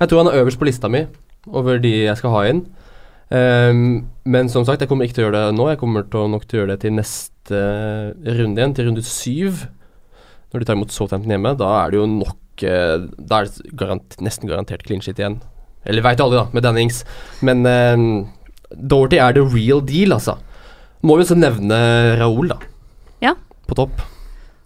Jeg tror han er øverst på lista mi over de jeg skal ha inn. Um, men som sagt, jeg kommer ikke til å gjøre det nå. Jeg kommer til å nok til å gjøre det til neste runde igjen, til runde syv. Når de tar imot Southampton hjemme. Da er det jo nok eh, Da er det garant, nesten garantert clean shit igjen. Eller veit alle, da, med Dannings. Men um, Doherty er the real deal, altså. Må vi også nevne Raoul, da. Ja. På topp.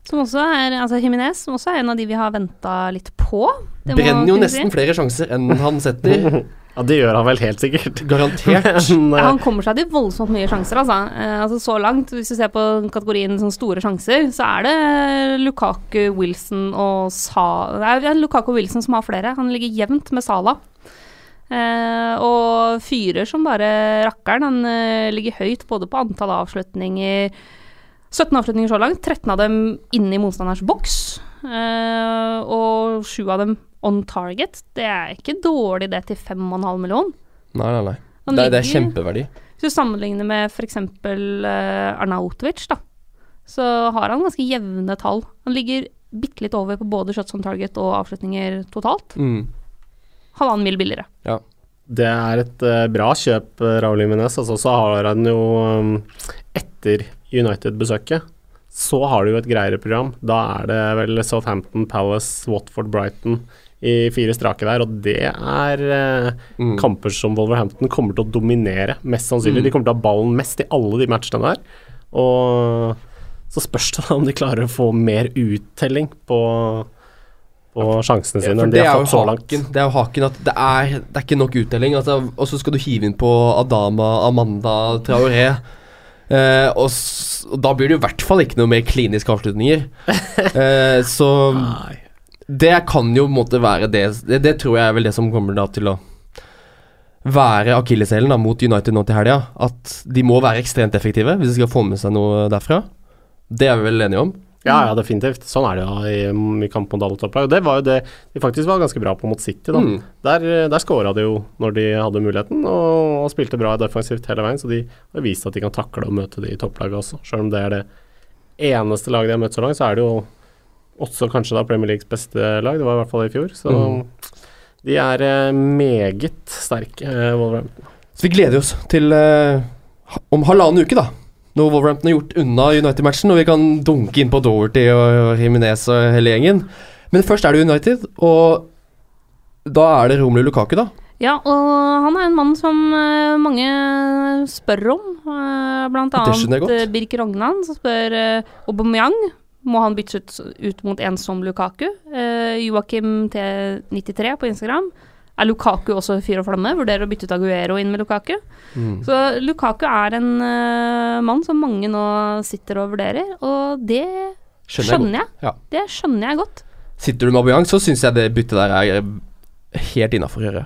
Som også er altså Jimenez, som også er en av de vi har venta litt på. Det må Brenner jo nesten si. flere sjanser enn han setter. Ja, det gjør han vel helt sikkert. Garantert. Men, Ja, eh, han kommer seg til voldsomt mye sjanser, altså. Eh, altså. Så langt, hvis du ser på kategorien sånn store sjanser, så er det Lukaku, Wilson og Sa... Det er Lukaku og Wilson som har flere. Han ligger jevnt med Sala. Eh, og fyrer som bare rakkeren. Han eh, ligger høyt både på antall avslutninger 17 avslutninger så langt, 13 av dem inne i motstanderens boks. eh, og 7 av dem on target. Det er ikke dårlig det til 5,5 million. Nei, nei, nei. Det, det er kjempeverdi. Hvis du sammenligner med f.eks. Uh, Arnautovic, da, så har han ganske jevne tall. Han ligger bitte litt over på både shots on target og avslutninger totalt. Mm. Halvannen mil billigere. Det er et uh, bra kjøp, Raul Raúl Jiménez. Altså, så har han jo um, Etter United-besøket så har du jo et greiere program. Da er det vel Southampton, Palace, Watford, Brighton i fire strake der, og det er eh, Mm. kamper som Wolverhampton kommer til å dominere, mest sannsynlig. Mm. De kommer til å ha ballen mest i alle de matchene der. Og så spørs det da om de klarer å få mer uttelling på, på sjansene sine ja, enn de har fått så langt. haken. Det er jo haken at det er, det er ikke nok uttelling. Altså, og så skal du hive inn på Adama, Amanda, Traoré. Eh, og, og da blir det i hvert fall ikke noe mer kliniske avslutninger. Uh, så det kan jo på en måte være det, det Det tror jeg er vel det som kommer da til å være akilleshælen mot United nå til helga. At de må være ekstremt effektive hvis de skal få med seg noe derfra. Det er vi vel enige om? Ja, ja, definitivt. Sånn er det jo i, i kamp mot alle topplag. Og det var jo det de faktisk var ganske bra på mot City, da. Mm. Der, der skåra de jo når de hadde muligheten, og, og spilte bra defensivt hele veien. Så de har vist at de kan takle og møte de topplagene også. Selv om det er det eneste laget de har møtt så langt, så er det jo også kanskje da Premier Leagues beste lag. Det var i hvert fall i fjor. Så Mm. de er eh, meget sterke, eh, Wolverhampton. Så vi gleder oss til eh, om halvannen uke, da. Når Wolverhampton har gjort unna United-matchen, og vi kan dunke inn på Doverty og Jiminez og hele gjengen. Men først er det United, og da er det Romelu Lukaku, da. Ja, og han er en mann som eh, mange spør om. Uh, blant annet uh, Birk Rognan, som spør Aubameyang. Må han byttes ut, ut mot en som Lukaku? Joakim T93 på Instagram. Er Lukaku også fyr og flamme? Vurderer å bytte ut Aguero inn med Lukaku. Så Lukaku er en uh, mann som mange nå sitter og vurderer, og det Skjønner jeg skjønner jeg. Ja. Det skjønner jeg godt. Sitter du med Aubameyang, så syns jeg det byttet der er eh, helt innafor å gjøre.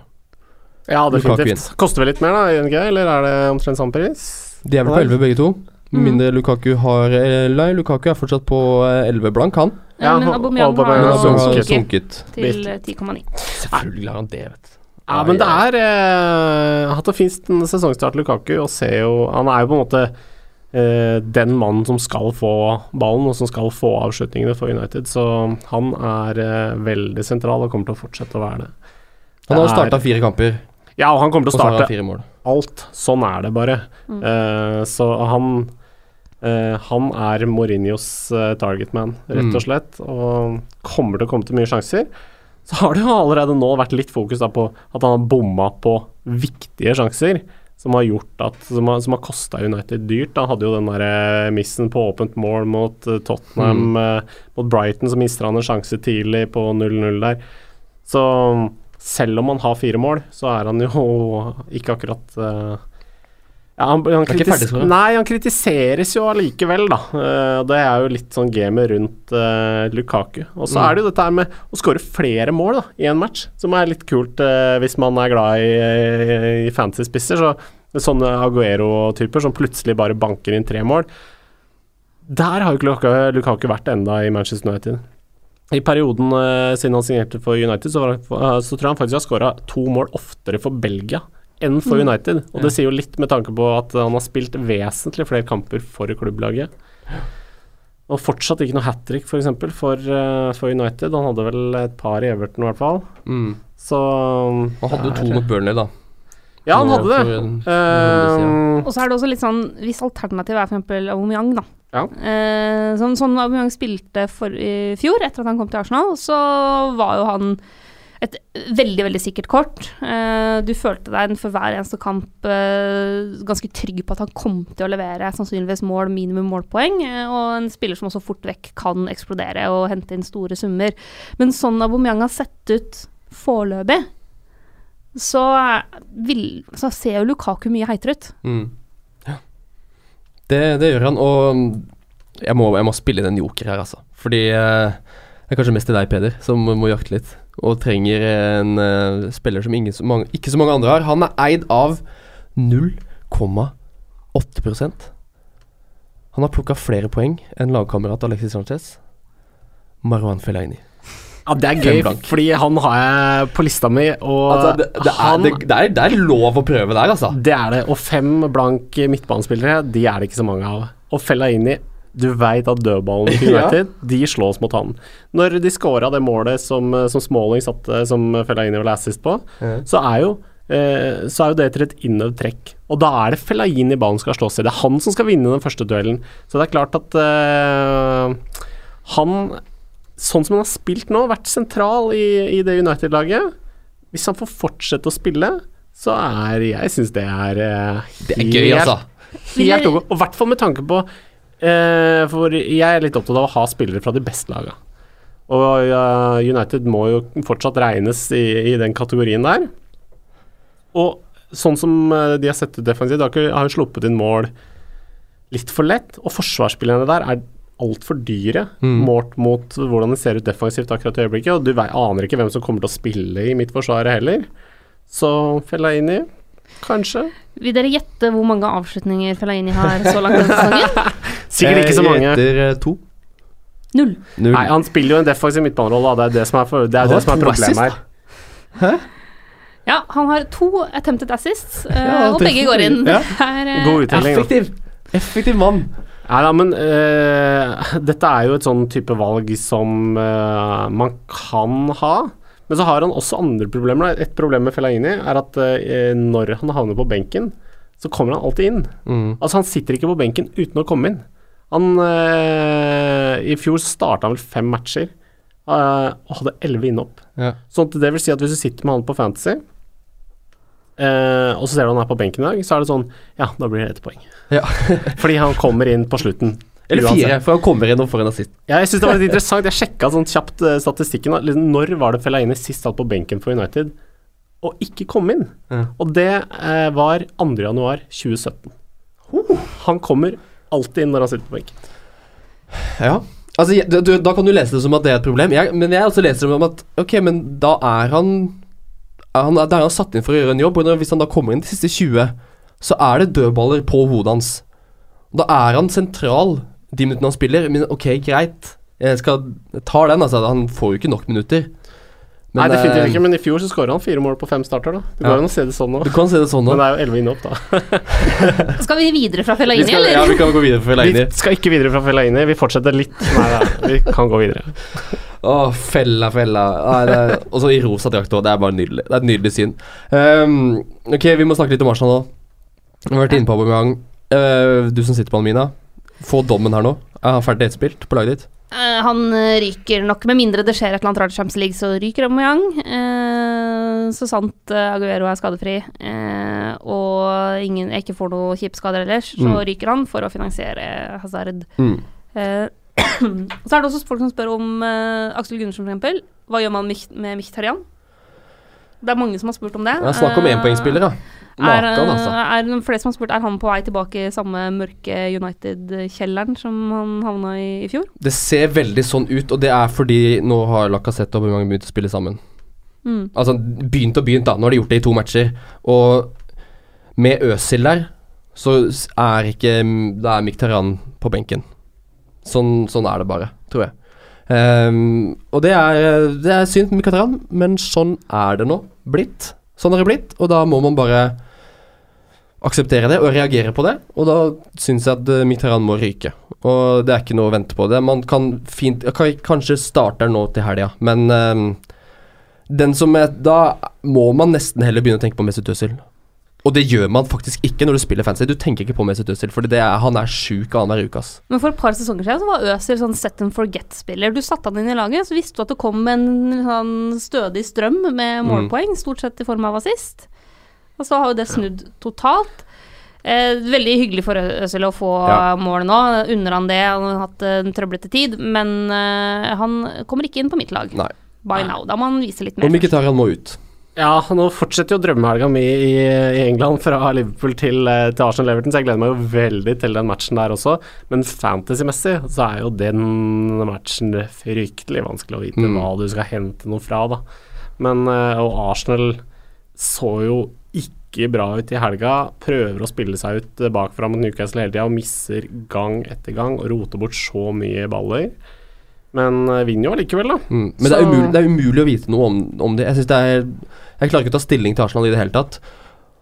Ja, definitivt. Koster vel litt mer, da, ING, eller er det omtrent samme pris? De er vel på 11 begge to. Mm. mindre Lukaku har eh, Nei, Lukaku er fortsatt på eh, 11 blank, han. Ja, Ja, men Aubameyang, Aubameyang har nå sunket sunket. til eh, 10,9. Selvfølgelig har han det, vet du. Ja, men det er eh, hatt og fint en sesongstart Lukaku, og ser jo Han er jo på en måte eh, den mannen som skal få ballen, og som skal få avslutningene for United. Så han er eh, veldig sentral og kommer til å fortsette å være det. Han har Det er- starta fire kamper, Ja, og han kommer til å starte alt. Sånn er det bare. Mm. Uh, så han eh, han er Mourinhos uh, targetman, rett Mm. og slett, og kommer til å komme til mye sjanser. Så har det jo allerede nå vært litt fokus da på at han har bomma på viktige sjanser, som har gjort at Som har, som har kosta United dyrt. Han hadde jo den der eh, missen på åpent mål mot eh, Tottenham, mm. mot Brighton, så mister han en sjanse tidlig på 0-0 der. Så selv om han har fire mål, så er han jo ikke akkurat eh, ja, han, han, kritis. Nei, han kritiseres jo allikevel, da. Uh, det er jo litt sånn gamet rundt uh, Lukaku. Og så Mm. er det jo dette her med å skåre flere mål da, i en match, som er litt kult uh, hvis man er glad i, i, i fancy spisser. Så sånne Aguero-typer som plutselig bare banker inn tre mål. Der har jo ikke Lukaku, Lukaku vært enda i Manchester United. I perioden siden han signerte for United, så, var, han- så tror jeg han faktisk har skåra to mål oftere for Belgia enn for Mm. United. Og det sier jo litt med tanke på at han har spilt vesentlig flere kamper for klubblaget. Og fortsatt ikke noe hat trick, f.eks., for, eksempel, for, eh, for United. Han hadde vel et par i Everton, i hvert fall. Mm. Så Han hadde jo to mot Burnley, da. Ja, han hadde det. Eh, Og så er det også litt sånn Hvis alternativet er f.eks. Aubameyang, da. Ja. Uh, sånn, sånn Aubameyang spilte for, i fjor, etter at han kom til Arsenal, så var jo han et veldig, veldig sikkert kort. Eh, du følte deg for hver eneste kamp eh, ganske trygg på at han kom til å levere sannsynligvis mål, minimum målpoeng, eh, og en spiller som også fort vekk kan eksplodere og hente inn store summer. Men sånn Aubameyang har sett ut foreløpig, så, vil, så ser jo Lukaku mye heitere ut. Mm. Ja. Det, det gjør han, og jeg må, jeg må spille inn en joker her, altså. Fordi det er kanskje mest til deg, Peder, som må jakte litt. Og trenger en uh, spiller som ingen, så mange, ikke så mange andre har. Han er eid av 0,8% Han har plukka flere poeng enn lagkamerat Alexis Sanchez. Marwan Fellaini. ja, det er gøy, fordi han har jeg på lista mi, og Altså, det, det, er, han det, det, er, det er lov å prøve der, altså. Det er det. Og fem blank midtbanespillere, de er det ikke så mange av. Og Fellaini Du veit at dødballen til Ja. United, de slås mot han. Når de scora det målet som, som Smalling satte, som Fellaini vel assist på, så er jo eh, så er jo det etter et innøvd trekk. Og da er det Fellaini ballen skal slås i. Det er han som skal vinne den første duellen. Så det er klart at eh, han, sånn som han har spilt nå, vært sentral i, i det United-laget Hvis han får fortsette å spille, så er Jeg syns det er eh, Det er gøy, altså. Helt ok. Og i hvert fall med tanke på eh, For jeg er litt opptatt av å ha spillere fra de beste laga. Og eh, United må jo fortsatt regnes i, i den kategorien der. Og sånn som eh, de har sett ut defensivt, har jo sluppet inn mål litt for lett. Og forsvarsspillerne der er altfor dyre Mm. målt mot hvordan det ser ut defensivt akkurat i øyeblikket. Og du vei- aner ikke hvem som kommer til å spille i mitt forsvar heller. Så Fellaini, kanskje. Vil dere gjette hvor mange avslutninger Fellaini har så langt denne sesongen? Sikkert ikke så mange. Etter to. Null. Null. Nei, han spiller jo en defensiv midtbanerolle, det er det som er, for, det, er det som er problemet her. Ja, han har to attempted assists, uh, Ja, og begge går inn. ja. Er, eh, God uttelling. Effektiv. Effektiv mann. Nei da, men uh, dette er jo et sånn type valg som eh, man kan ha. Men så har han også andre problemer. da. Et problem med Fellaini er at eh, når han havner på benken, så kommer han alltid inn. Mm. Altså Han sitter ikke på benken uten å komme inn. Han eh, I fjor starta han vel fem matcher eh, og hadde elleve innhopp. Ja. Sånn det vil si at hvis du sitter med han på Fantasy, eh, og så ser du han er på benken i dag, så er det sånn Ja, da blir det ett poeng. Ja. Fordi han kommer inn på slutten. Eller Uansett. fire, for han kommer inn og får en assist. Ja, jeg synes det var litt interessant. Jeg sjekka sånn kjapt eh, statistikken. Liksom, når var det Fellaini sist satt på benken for United og ikke kom inn? Ja. Og det eh, var 2. januar 2017. Han kommer alltid inn når han sitter på benken. Ja. Altså, du, da kan du lese det som at det er et problem, jeg, men jeg også leser det som at Ok, men da er han, er han Da er han satt inn for å gjøre en jobb, og hvis han da kommer inn de siste 20, så er det dødballer på hodet hans. Da er han sentral de minuttene han spiller, men ok, greit. Jeg skal ta den, altså. Han får jo ikke nok minutter. Men, Nei, definitivt eh, ikke, men i fjor så skåra han fire mål på fem starter, da. Det Ja. går an å se det sånn nå. Du kan se det sånn Men det er jo elleve innhopp, da. Skal vi videre fra Fellaini, vi eller? ja, vi kan gå videre fra Fellaini. Vi skal ikke videre fra Fellaini. Vi fortsetter litt. Nei, nei, vi kan gå videre. Å, fella, fella. Er, og så i rosa drakt òg. Det er bare nydelig. Det er et nydelig syn. Um, ok, vi må snakke litt om Arsenal nå. Vi har vært inne på Aubameyang. Uh, du som sitter på Almina, Mina. Få dommen her nå. Er han ferdig spilt på laget ditt? Eh, han eh, ryker nok, med mindre det skjer et eller annet rart i Champions League, så ryker Aubameyang. Uh, så sant uh, Aguero er skadefri eh, og ingen, ikke får noen kjipe skader ellers, så Mm. ryker han for å finansiere Hazard. Mm. Eh, så er det også folk som spør om Aksel Gundersen, eksempel. Hva gjør man med Michtarian? Det er mange som har spurt om det. Ja, Snakk om énpoengspiller, da. Er, Makan, altså. er det flere som har spurt Er han på vei tilbake i samme mørke United-kjelleren som han havna i i fjor? Det ser veldig sånn ut, og det er fordi nå har Lacassette og Bumang begynt å spille sammen. Mm. Altså begynt og begynt, da. Nå har de gjort det i to matcher. Og med Øzil der, så er ikke Da er Mkhitaryan på benken. Sånn, sånn er det bare, tror jeg. Ehm, og det er, det er synd Mkhitaryan, men sånn er det nå blitt. Sånn har det blitt, og da må man bare akseptere det og reagere på det. Og da syns jeg at uh, Mkhitaryan må ryke. Og det er ikke noe å vente på. Det Man kan fint kan, Kanskje starter nå til helga, men um, den som er, Da må man nesten heller begynne å tenke på Mesut Özil. Og det gjør man faktisk ikke når du spiller fancy. Du tenker ikke på Mesut Özil, for han er sjuk annenhver uke, ass. Men for et par sesonger siden så var Özil sånn set and forget-spiller. Du satte han inn i laget, så visste du at det kom en sånn stødig strøm med Mm. målpoeng, stort sett i form av assist. Og så har jo det snudd totalt. Eh, veldig hyggelig for Øzil å få Ja. mål nå. Unner han det, han har hatt en trøblete tid. Men eh, han kommer ikke inn på mitt lag. Nei. By now. Da må han vise litt Og mer. Mkhitaryan må ut. Ja, nå fortsetter jo drømmehelga mi i, i England fra Liverpool til, eh, til Arsenal Everton, så jeg gleder meg jo veldig til den matchen der også. Men fantasy-messig så er jo den matchen fryktelig vanskelig å vite Mm. hva du skal hente noe fra, da. Men eh, Og Arsenal så jo ikke bra ut i helga. Prøver å spille seg ut eh, bakfra mot Newcastle hele tida og misser gang etter gang og roter bort så mye baller. Men vinner jo allikevel, da. Mm. Men det, er umulig, det er umulig å vite noe om, om det. Jeg synes det er Jeg klarer ikke å ta stilling til Arsenal i det hele tatt.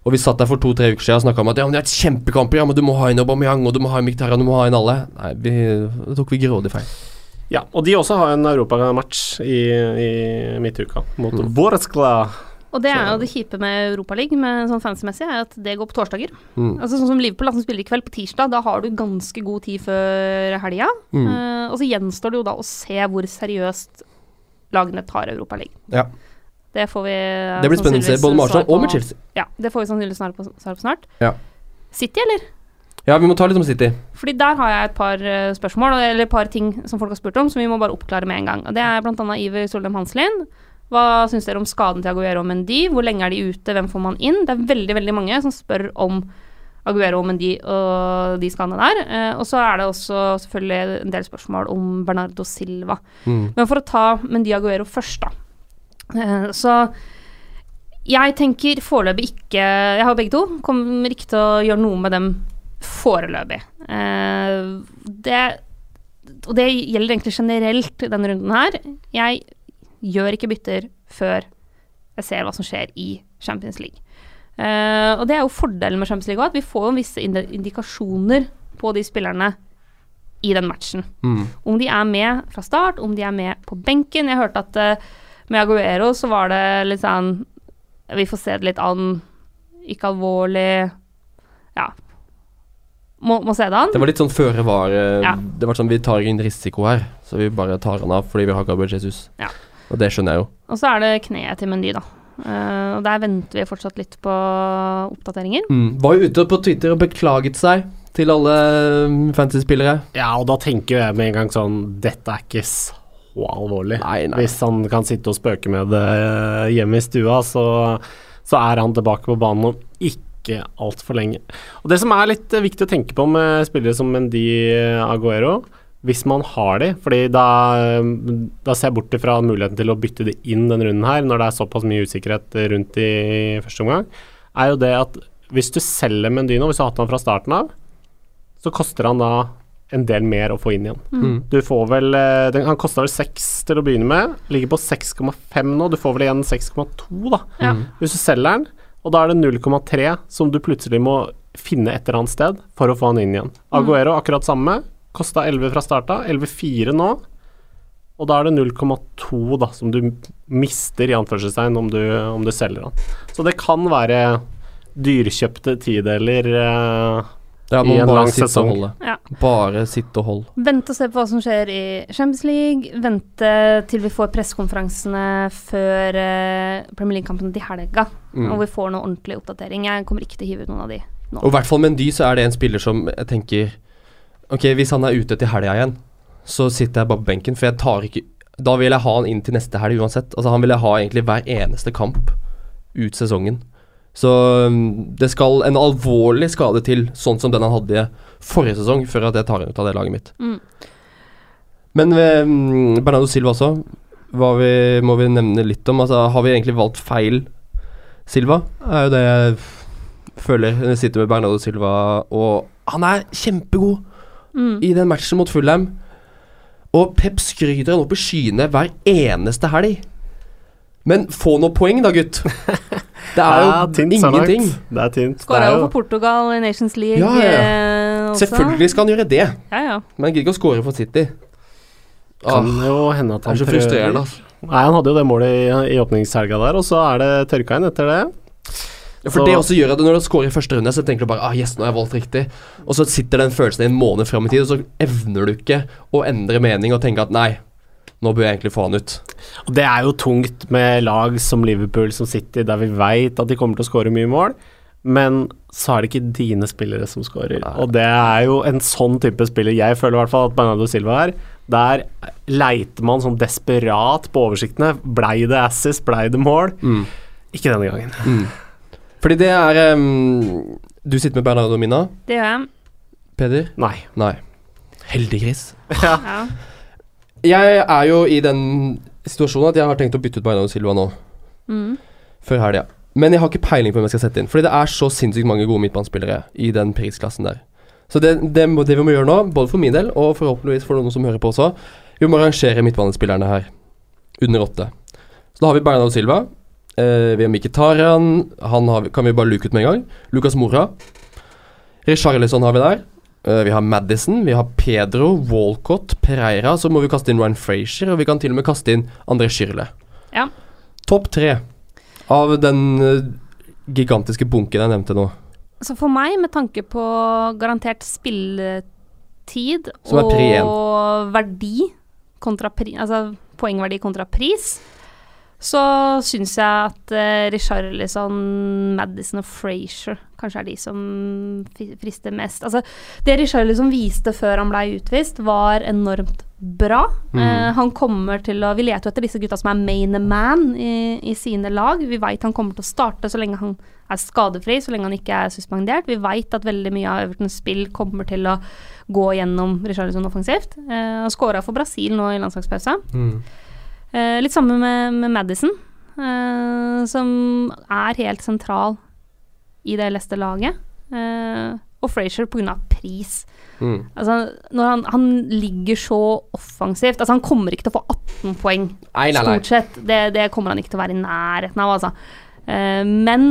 Og vi satt der for to-tre uker siden og snakka om at ja, men det er et kjempekamper, ja, men du må ha inn Aubameyang, og du må ha inn Mkhitaryan, du må ha inn alle. Nei, vi, det tok vi grådig feil. Ja, og de også har en europamatch i, i midtuka mot Mm. Vorskla. Og det er jo det kjipe med Europaligaen, med sånn fancy-messig, er at det går på torsdager. Mm. Altså Sånn som Liverpool, som spiller i kveld på tirsdag, da har du ganske god tid før helga. Mm. Uh, og så gjenstår det jo da å se hvor seriøst lagene tar Europaligaen. Ja. Det får vi eh, Det blir spennende å se, både med Arsenal og med Chelsea. Ja, det får vi sannsynligvis svar på, på snart. Ja. City, eller? Ja, vi må ta litt om City. Fordi der har jeg et par eh, spørsmål, eller et par ting som folk har spurt om, som vi må bare oppklare med en gang. Og Det er annet Iver Solheim Hanslin. Hva syns dere om skaden til Aguero og Mendy? Hvor lenge er de ute? Hvem får man inn? Det er veldig, veldig mange som spør om Aguero og Mendy og de skadene der. Eh, og så er det også selvfølgelig en del spørsmål om Bernardo Silva. Mm. Men for å ta Mendy Aguero først, da. Eh, så jeg tenker foreløpig ikke Jeg har begge to. Kommer ikke til å gjøre noe med dem foreløpig. Eh, det Og det gjelder egentlig generelt denne runden her. Jeg gjør ikke bytter før jeg ser hva som skjer i Champions League. Uh, og det er jo fordelen med Champions League òg, at vi får jo visse indikasjoner på de spillerne i den matchen. Mm. Om de er med fra start, om de er med på benken. Jeg hørte at eh, med Aguero så var det litt sånn Vi får se det litt an. Ikke alvorlig Ja. Må, må se det an. Det var litt sånn føre var eh, Ja. Det var sånn vi tar ingen risiko her, så vi bare tar han av fordi vi har Gabriel Jesus. Ja. Og det skjønner jeg jo. Og så er det kneet til Mendy, da. Uh, og der venter vi fortsatt litt på oppdateringer. Mm. Var jo ute på Twitter og beklaget seg til alle mm, fantasy-spillere. Ja, og da tenker jeg med en gang sånn Dette er ikke så alvorlig. Nei, nei. Hvis han kan sitte og spøke med det eh, hjemme i stua, så, så er han tilbake på banen om ikke altfor lenge. Og Det som er litt eh, viktig å tenke på med spillere som Mendy Aguero, hvis man har de, fordi da, da ser jeg bort fra muligheten til å bytte det inn denne runden her, når det er såpass mye usikkerhet rundt i første omgang, er jo det at hvis du selger Mendy nå, hvis du har hatt han fra starten av, så koster han da en del mer å få inn igjen. Mm. Du får vel eh, den, Han kosta vel 6 til å begynne med. Ligger på 6,5 nå. Du får vel igjen 6,2 da Ja. Mm. hvis du selger den. Og da er det 0,3 som du plutselig må finne et eller annet sted for å få han inn igjen. Aguero akkurat samme. Kosta 11 fra starta. 11,4 nå. Og da er det 0,2 da som du mister, i anførselstegn, om du, om du selger han. Så det kan være dyrkjøpte tideler eh, Ja, I en lang sesong. Ja. Bare sitte og holde. Vente og se på hva som skjer i Champions League. Vente til vi får pressekonferansene før eh, Premier League-kampen til helga. Mm. Og vi får noe ordentlig oppdatering. Jeg kommer ikke til å hive ut noen av de nå. Og i hvert fall med en dy så er det en spiller som jeg tenker Ok, hvis han er ute til helga igjen, så sitter jeg bare på benken, for jeg tar ikke Da vil jeg ha han inn til neste helg uansett. Altså Han vil jeg ha egentlig hver eneste kamp ut sesongen. Så um, det skal en alvorlig skade til, sånn som den han hadde forrige sesong, før at jeg tar ut av det laget mitt. Mm. Men um, Bernardo Silva også, hva vi, må vi nevne litt om. Altså, har vi egentlig valgt feil Silva? Det Er jo det jeg føler når jeg sitter med Bernardo Silva, og han er kjempegod Mm. i den matchen mot Fulham. Og Pep skryter han opp i skyene hver eneste helg. Men få noen poeng, da, gutt. Det er jo Ja, tynt ingenting. Det er tynt. Skåra jo for Portugal i Nations League Ja, ja, eh, også. Selvfølgelig skal han gjøre det, Ja, ja. men han gidder ikke å score for City. Kan Åh, jo hende at det han er så frustrerende, altså. Nei, han hadde jo det målet i, i åpningshelga der, og så er det tørka inn etter det. Ja, for Så- det også gjør at når du scorer i første runde, så tenker du bare ah, yes, nå har jeg valgt riktig. Og så sitter den følelsen i en måned fram i tid, og så evner du ikke å endre mening og tenke at nei, nå bør jeg egentlig få han ut. Og det er jo tungt med lag som Liverpool som City, der vi veit at de kommer til å skåre mye mål, men så er det ikke dine spillere som skårer. Og det er jo en sånn type spiller jeg føler i hvert fall at Bernardo Silva er. Der leiter man sånn desperat på oversiktene. Blei det assis, blei det mål? Ikke denne gangen. Mm. Fordi det er um, Du sitter med Bernardo Mina, Det gjør jeg. Peder? Nei. Nei. Heldig gris. Ja. Jeg er jo i den situasjonen at jeg har tenkt å bytte ut Bernardo Silva nå, Mm. før helga. Men jeg har ikke peiling på hvem jeg skal sette inn, fordi det er så sinnssykt mange gode midtbanespillere i den prisklassen der. Så det, det, det vi må gjøre nå, både for min del og forhåpentligvis for noen som hører på også, vi må rangere midtbanespillerne her under åtte. Så da har vi Bernardo Silva, Eh, vi har Mkhitaryan. Han har, vi- kan vi bare luke ut med en gang. Lucas Mora. Richarlison har vi der. Eh, vi har Madison, vi har Pedro, Walcott, Pereira. Så må vi kaste inn Ryan Frazier, og vi kan til og med kaste inn André Schirle. Ja. Topp tre av den eh, gigantiske bunken jeg nevnte nå. Så for meg, med tanke på garantert spilletid og verdi kontra pri, altså poengverdi kontra pris, så syns jeg at uh, Richarlison, Madison og Frazier kanskje er de som frister mest. Altså, det Richarlison viste før han blei utvist, var enormt bra. Mm. Uh, han kommer til å Vi leter jo etter disse gutta som er main man i, i sine lag. Vi veit han kommer til å starte så lenge han er skadefri, så lenge han ikke er suspendert. Vi veit at veldig mye av Evertons spill kommer til å gå gjennom Richarlison offensivt. Uh, han skåra for Brasil nå i landslagspausa. Mm. Eh, litt samme med, med Madison, eh, som er helt sentral i det Leicester-laget. Eh, og Frazier pga. pris. Mm. Altså, når han, han ligger så offensivt Altså, han kommer ikke til å få 18 poeng, Nei, nei, nei. stort sett. Det, det kommer han ikke til å være i nærheten av, altså. Eh, men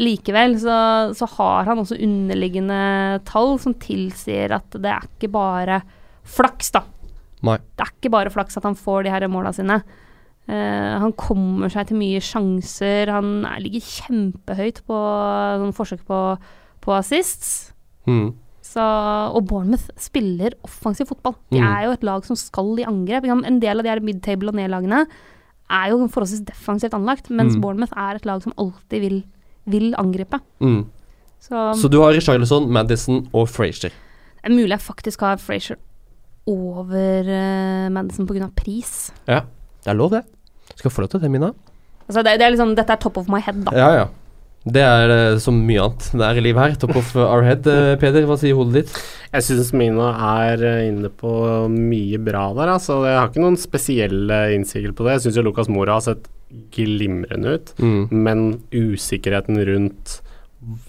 likevel så, så har han også underliggende tall som tilsier at det er ikke bare flaks, da. Nei. Det er ikke bare flaks at han får de her måla sine. Uh, han kommer seg til mye sjanser. Han er, ligger kjempehøyt på sånn forsøk på, på assists. Mm. Så, og Bournemouth spiller offensiv fotball. De Mm. er jo et lag som skal i angrep. En del av de her midtable og nedlagene er jo forholdsvis defensivt anlagt, mens Mm. Bournemouth er et lag som alltid vil, vil angripe. Mm. Så, Så du har Richarlison, Madison og Frazier. det er mulig jeg faktisk har Frazier over uh, Madison pga. pris. Ja, det er lov, det. Skal få lov til det, Mina. Altså det, det er liksom, dette er top of my head, da. Ja, ja. Det er uh, som mye annet det er i livet her. Top of our head. Uh, Peder, hva sier hodet ditt? Jeg syns Mina er eh, inne på mye bra der, altså. Jeg har ikke noen spesielle innsigelser på det. Jeg syns jo Lukas Mora har sett glimrende ut, Mm. men usikkerheten rundt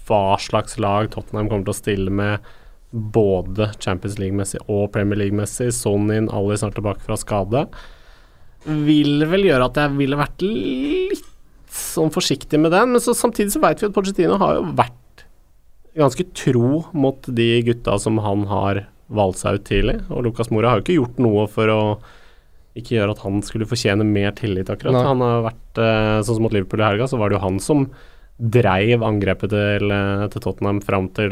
hva slags lag Tottenham kommer til å stille med både Champions League-messig og Premier League-messig, Sonin inn, alle snart tilbake fra skade, vil vel gjøre at jeg ville vært litt sånn forsiktig med den. Men så, samtidig så veit vi at Pochettino har jo vært ganske tro mot de gutta som han har valgt seg ut tidlig. Og Lucas Mora har jo ikke gjort noe for å ikke gjøre at han skulle fortjene mer tillit, akkurat. Nei. Han har vært eh, Sånn som mot Liverpool i helga, så var det jo han som dreiv angrepet til, eh, til Tottenham fram til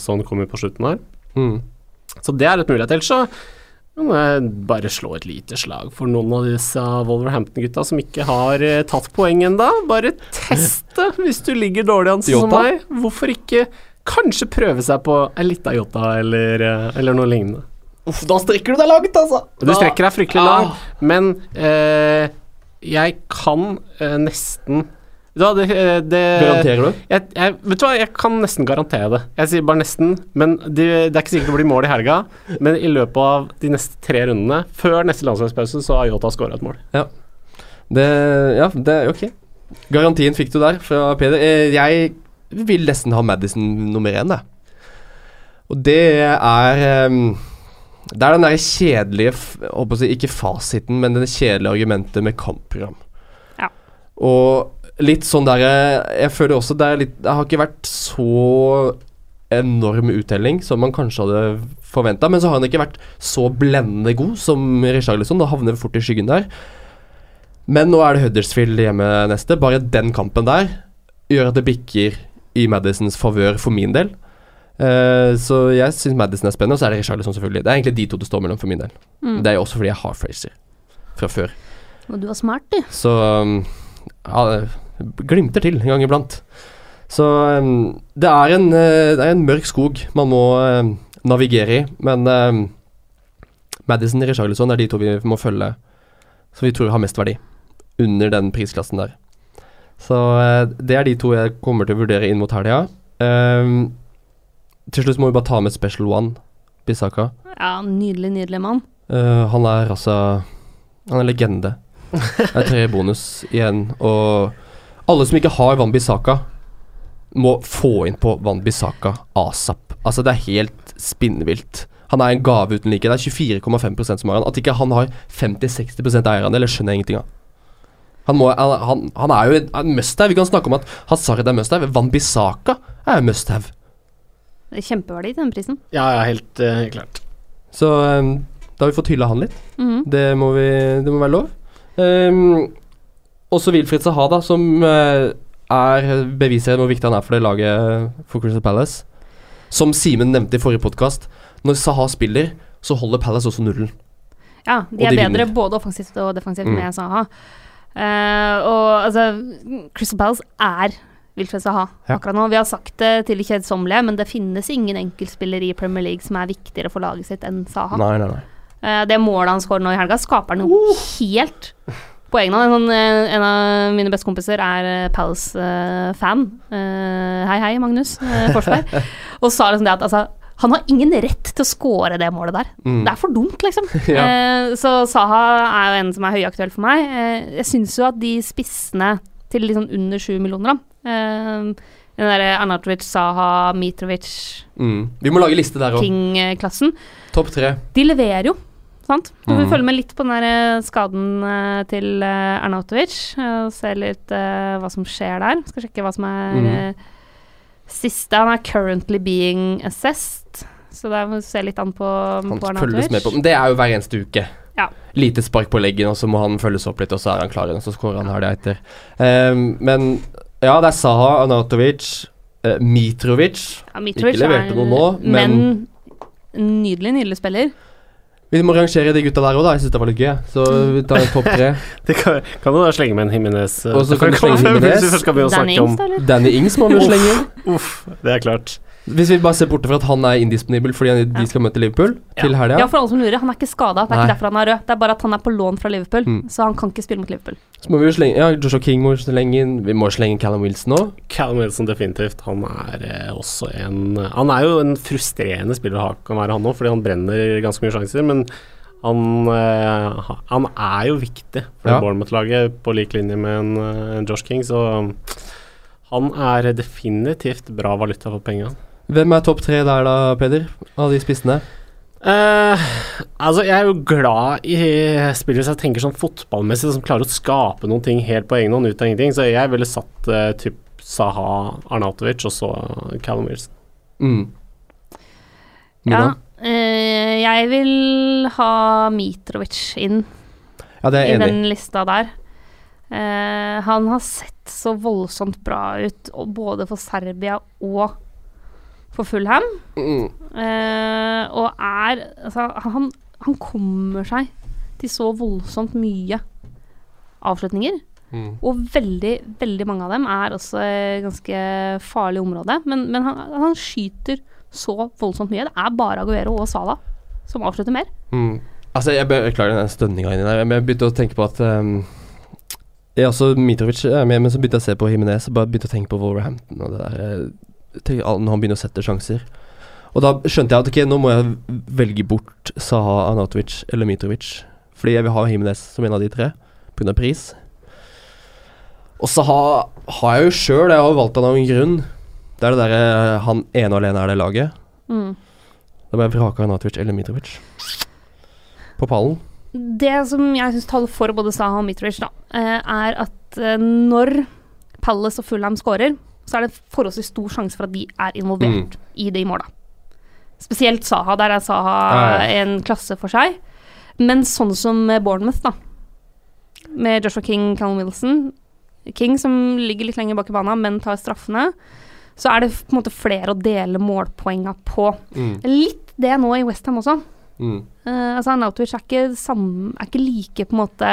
sånn kom vi på slutten her. Mm. Så det er et mulighet. Ellers så må jeg bare slå et lite slag for noen av disse Wolverhampton-gutta som ikke har eh, tatt poeng ennå. Bare teste hvis du ligger dårlig an sånn som meg. Hvorfor ikke kanskje prøve seg på en lita Jota eller, eller noe lignende? Uff, da strekker du deg langt, altså. Du strekker deg fryktelig Ah. langt, men eh, jeg kan eh, nesten da, det, eh, det, Garanterer du? jeg, jeg, vet du hva, jeg kan nesten garantere det. Jeg sier bare nesten, men det, det er ikke sikkert det blir mål i helga. Men i løpet av de neste tre rundene, før neste landslagspause, så har Yota skåra et mål. Det Ja, det er Ok. Garantien fikk du der fra Peder. Eh, Jeg vil nesten ha Madison nummer én, jeg. Og det er ehm, Det er den derre kjedelige jeg Ikke fasiten, men det kjedelige argumentet med kampprogram. Ja. Og litt sånn der Jeg føler også det er litt Det har ikke vært så enorm uttelling som man kanskje hadde forventa, men så har han ikke vært så blendende god som Richarlison. Da havner vi fort i skyggen der. Men nå er det Huddersfield hjemme neste. Bare den kampen der gjør at det bikker i Madisons favør for min del. Uh, så jeg syns Madison er spennende, og så er det Richarlison, selvfølgelig. Det er egentlig de to det står mellom for min del. Mm. Det er jo også fordi jeg har Fraser fra før. Og du var smart, du. Så um, ja, glimter til en gang iblant. Så um, det, er en, eh, det er en mørk skog man må um, navigere i, men um, Madison og Richarlison er de to vi må følge, som vi tror har mest verdi under den prisklassen der. Så eh, det er de to jeg kommer til å vurdere inn mot helga. Um, til slutt må vi bare ta med Special One, Bisaka. Ja, nydelig, nydelig mann. Uh, han er altså Han er legende. Det er tre bonus igjen, og alle som ikke har Van Bissaka, må få inn på Van Bissaka asap. Altså, det er helt spinnvilt. Han er en gave uten like. Det er 24,5 som har han. At ikke han har 50-60 eierandel, det skjønner jeg ingenting av. Han, må, han, han, han er jo en- must-have. Vi kan snakke om at Hazard er must-have. Van Bissaka er must-have. Det er Kjempeverdi til den prisen. Ja, ja, helt, uh, klart. Så um, da har vi fått hylla han litt. Mhm. Det må, vi, det må være lov. Um, også Wilfried Saha, da, som eh, er beviser hvor viktig han er for det laget for Crystal Palace. Som Simen nevnte i forrige podkast, når Saha spiller, så holder Palace også nullen. Ja, de er de bedre vinner. både offensivt og defensivt Mm. med Saha. Uh, og altså, Crystal Palace er Wilfred Saha Ja. akkurat nå. Vi har sagt det til det kjedsommelige, men det finnes ingen enkeltspiller i Premier League som er viktigere for laget sitt enn Saha. Nei, nei, nei. Uh, det målet han skårer nå i helga, skaper han jo helt på egen hånd. En, eh, en av mine beste kompiser er Palace-fan. hei, hei, Magnus Forsberg. og sa liksom det at altså, han har ingen rett til å score det målet der. Mm. Det er for dumt, liksom. Ja. Eh, så Saha er jo en som er høyaktuell for meg. Eh, jeg syns jo at de spissene til liksom under sju millioner, da eh, Den derre Arnatovic, Saha, Mitrovic, Mm. Vi må lage liste der òg. King-klassen, Topp tre. de leverer jo. Sant? Du vi Mm. følger med litt på den der eh, skaden eh, til Arnautovic. eh, og ser litt uh, hva som skjer der. Skal sjekke hva som er Mm. siste. Han er currently being assessed. Så der må vi se litt an på, Han på Arnautovic. med på. Men det er jo hver eneste uke. Ja. Lite spark på leggen, og så må han følges opp litt, og så er han klar igjen, og så skårer han her det etter. Um, men ja, det er Saha, Arnautovic, uh, Mitrovic. Ja, Mitrovic Ikke leverte er- noe nå, men- men Nydelig, nydelig spiller. Vi må rangere de gutta der òg, da. Jeg syns det var litt gøy. Så vi tar en topp tre. Det kan, kan du da slenge med en Jimenez eh, Og så kan du slenge å Danny Ings, da, eller? Danny Ings må vi jo slenge inn. Uff, det er klart. Hvis vi bare ser bort fra at han er indisponibel fordi han, de skal møte Liverpool til helga. Ja, for alle som lurer, han er ikke skada. Det er Nei. ikke derfor han er rød. Det er bare at han er på lån fra Liverpool, Mm. så han kan ikke spille mot Liverpool. Så må vi jo slenge Ja, Joshua King må slenge inn. Vi må slenge Callum Wilson òg. Callum Wilson definitivt. Han er eh, også en Han er jo en frustrerende spiller å ha, kan være han òg, fordi han brenner ganske mye sjanser. Men han, eh, han er jo viktig for Ja. Bournemouth-laget, på lik linje med en, en Josh King. Så han er definitivt bra valuta for penga. Hvem er topp tre der, da, Peder? Av de spissene? Uh, altså, jeg er jo glad i spillere som jeg tenker sånn fotballmessig, som klarer å skape noen ting helt på egen hånd ut av ingenting. Så jeg ville satt uh, typ Saha Arnautovic og så Callum Wilson. Mm. Ja, eh, jeg vil ha Mitrovic inn Ja, det er i enig den lista der. Eh, han har sett så voldsomt bra ut, både for Serbia og for Fulham. Mm. Eh, og er Altså, han, han kommer seg til så voldsomt mye avslutninger. Mm. Og veldig, veldig mange av dem er også ganske farlig område. Men, men han, han skyter så voldsomt mye. Det er bare Aguero og Sala som avslutter mer. Mm. Altså, jeg beklager den stønninga inni der, men jeg begynte å tenke på at um, jeg også Mitrovic er med, men så begynte jeg å se på Jimenez og bare begynte å tenke på Wolverhampton og det der eh, al- Når han begynner å sette sjanser. Og da skjønte jeg at ok, nå må jeg velge bort Saha Anatovic eller Mitrovic. Fordi jeg vil ha Jimenez som en av de tre, pga. pris. Og Saha har jeg jo sjøl, jeg har valgt han av en grunn. Det er det derre han ene og alene er det laget. Mm. Da må jeg vrake Anatovic eller Mitrovic. På pallen. Det som jeg syns taler for både Saha og Mitrovic, da, eh, er at eh, når Palace og Fulham scorer, så er det forholdsvis stor sjanse for at de er involvert i de måla. Spesielt Saha. Der er Saha ja. en klasse for seg. Men sånn som Bournemouth, da. Med Joshua King, Callum Wilson. King som ligger litt lenger bak i banen, men tar straffene. Så er det på en måte flere å dele målpoenga på. Mm. Litt det nå i Westham også. Mm. Uh, altså Nautovic er ikke, sam, er ikke like på en måte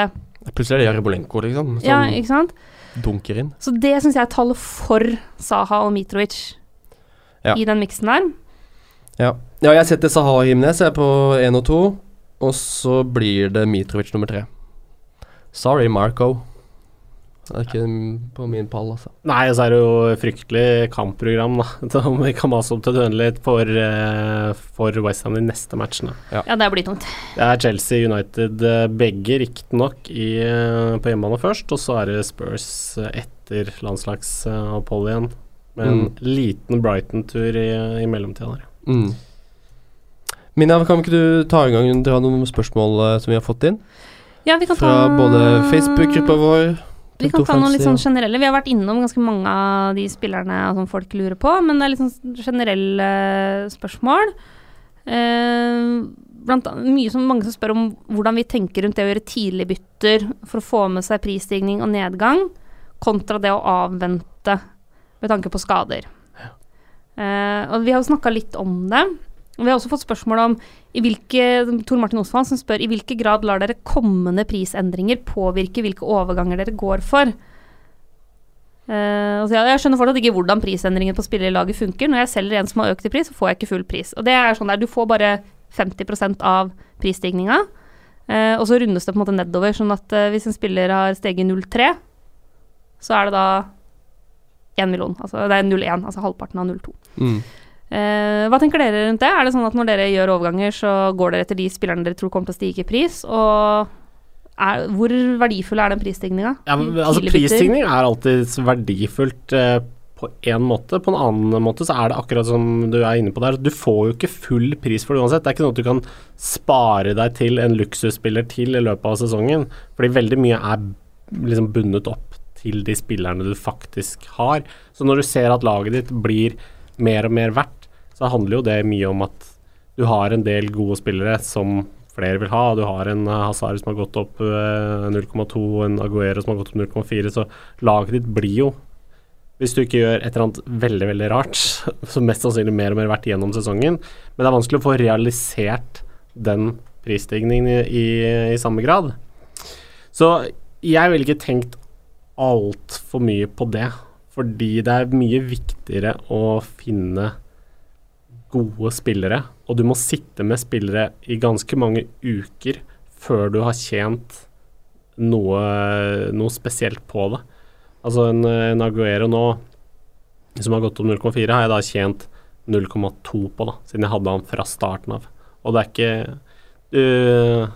Plutselig er det Jarebolenko, liksom, som Ja, ikke sant? Dunker inn. Så det syns jeg taler for Saha og Mitrovic Ja. i den miksen der. Ja. ja, jeg setter Saha og Himnes jeg er på én og to, og så blir det Mitrovic nummer tre. Sorry, Marco. Det er ikke på min pall, altså. Nei, og så er det jo fryktelig kampprogram, da. Om vi kan mase om til dødelig for, uh, for Westham de neste matchene. Ja, det blir tungt. Det er Chelsea United uh, begge, riktignok, uh, på hjemmebane først. Og så er det Spurs etter landslagsopphold igjen. Med en Mm. liten Brighton-tur i, i mellomtida der. Mm. Mina, kan ikke du ta i gang dra noen spørsmål eh, som vi har fått inn? Ja, vi kan Fra ta både Facebook-gruppa vår, Vi kan ta noen litt sånn generelle. Vi har vært innom ganske mange av de spillerne som folk lurer på, men det er litt sånn generelle spørsmål. Eh, blant annet mye som mange som spør om hvordan vi tenker rundt det å gjøre tidlige bytter for å få med seg prisstigning og nedgang, kontra det å avvente med tanke på skader. Eh, og vi har jo snakka litt om det. Vi har også fått spørsmål om i hvilke, Tor Martin Osvald som spør i hvilke grad lar dere kommende prisendringer påvirke hvilke overganger dere går for. Uh, altså jeg skjønner fortsatt ikke hvordan prisendringen på spillerlaget funker. Når jeg selger en som har økt i pris, så får jeg ikke full pris. Og det er sånn der, Du får bare 50% av prisstigninga, uh, og så rundes det på en måte nedover. Sånn at uh, hvis en spiller har steget 0,3, så er det da 1 million. Altså det er 0,1, altså halvparten av 0,2. Mm. Uh, hva tenker dere rundt det? Er det sånn at når dere gjør overganger, så går dere etter de spillerne dere tror kommer til å stige i pris? Og er, hvor verdifull er den prisstigninga? Ja, altså, prisstigning er alltid verdifullt eh, på én måte. På en annen måte så er det akkurat som du er inne på der. Du får jo ikke full pris for det uansett. Det er ikke sånn at du kan spare deg til en luksusspiller til i løpet av sesongen. Fordi veldig mye er liksom bundet opp til de spillerne du faktisk har. Så når du ser at laget ditt blir mer og mer verdt, så handler jo det mye om at du har en del gode spillere som flere vil ha. Du har en eh, Hazard som har gått opp 0,2, eh, en Aguero som har gått opp 0,4, så laget ditt blir jo hvis du ikke gjør et eller annet veldig veldig rart, så mest sannsynlig mer og mer verdt gjennom sesongen. Men det er vanskelig å få realisert den prisstigningen i, i, i samme grad. Så jeg ville ikke tenkt altfor mye på det, fordi det er mye viktigere å finne gode spillere, og du må sitte med spillere i ganske mange uker før du har tjent noe, noe spesielt på det. Altså en, en, Aguero nå, som har gått om 0,4, har jeg da tjent 0,2 på, da, siden jeg hadde han fra starten av. Og det er ikke du,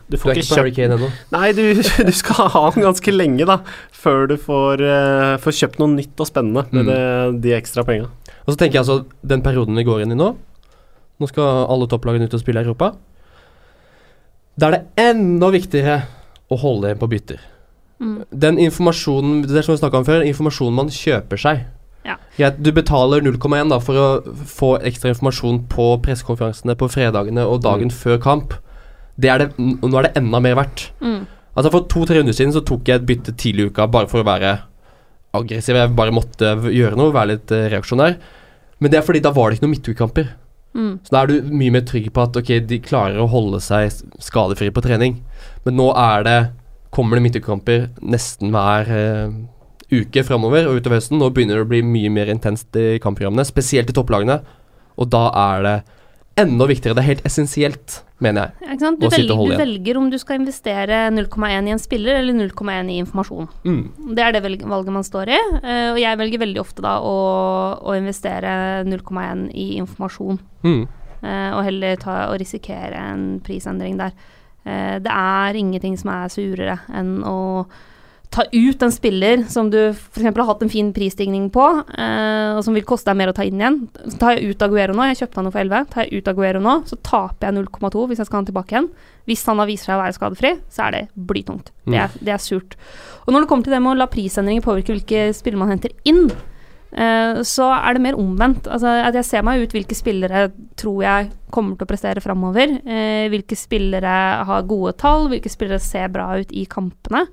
du får du ikke, ikke kjøpt Nei, du, du, skal ha den ganske lenge, da, før du får, uh, får kjøpt noe nytt og spennende med mm. det, de ekstra penga. Og så tenker jeg altså, den perioden vi går inn i nå, nå skal alle topplagene ut og spille i Europa. Da er det enda viktigere å holde igjen på bytter. Mm. Den informasjonen Det er som vi om før, informasjonen man kjøper seg. Ja. Ja, du betaler 0,1 for å få ekstra informasjon på pressekonferansene på fredagene og dagen mm. før kamp. Det er det, nå er det enda mer verdt. Mm. Altså For to-tre runder siden så tok jeg et bytte tidlig i uka bare for å være aggressiv. Jeg bare måtte gjøre noe, være litt uh, reaksjonær. Men det er fordi da var det ikke noen midtukekamper. Mm. Så da er du mye mer trygg på at ok, de klarer å holde seg skadefrie på trening. Men nå er det kommer det midtukekamper nesten hver uh, uke framover og utover høsten. Nå begynner det å bli mye mer intenst i kampprogrammene, spesielt i topplagene. Og da er det enda viktigere. Det er helt essensielt, mener jeg. Ja? Du, velger, du velger, om du skal investere 0,1 i en spiller eller 0,1 i informasjon. Mm. Det er det valget man står i. Uh, og jeg velger veldig ofte da å, å investere 0,1 i informasjon. Mm. Uh, og heller ta og risikere en prisendring der. Uh, det er ingenting som er surere enn å ta ut en spiller som du f.eks. har hatt en fin prisstigning på, eh, og som vil koste deg mer å ta inn igjen. Så tar jeg ut Aguero nå, jeg kjøpte han jo for 11. Tar jeg ut Aguero nå, så taper jeg 0,2 hvis jeg skal ha han tilbake igjen. Hvis han da viser seg å være skadefri, så er det blytungt. Mm. Det, er, det, er, surt. Og når det kommer til det med å la prisendringer påvirke hvilke spillere man henter inn, eh, så er det mer omvendt. Altså, at jeg ser meg ut hvilke spillere tror jeg kommer til å prestere framover. Eh, hvilke spillere har gode tall, hvilke spillere ser bra ut i kampene.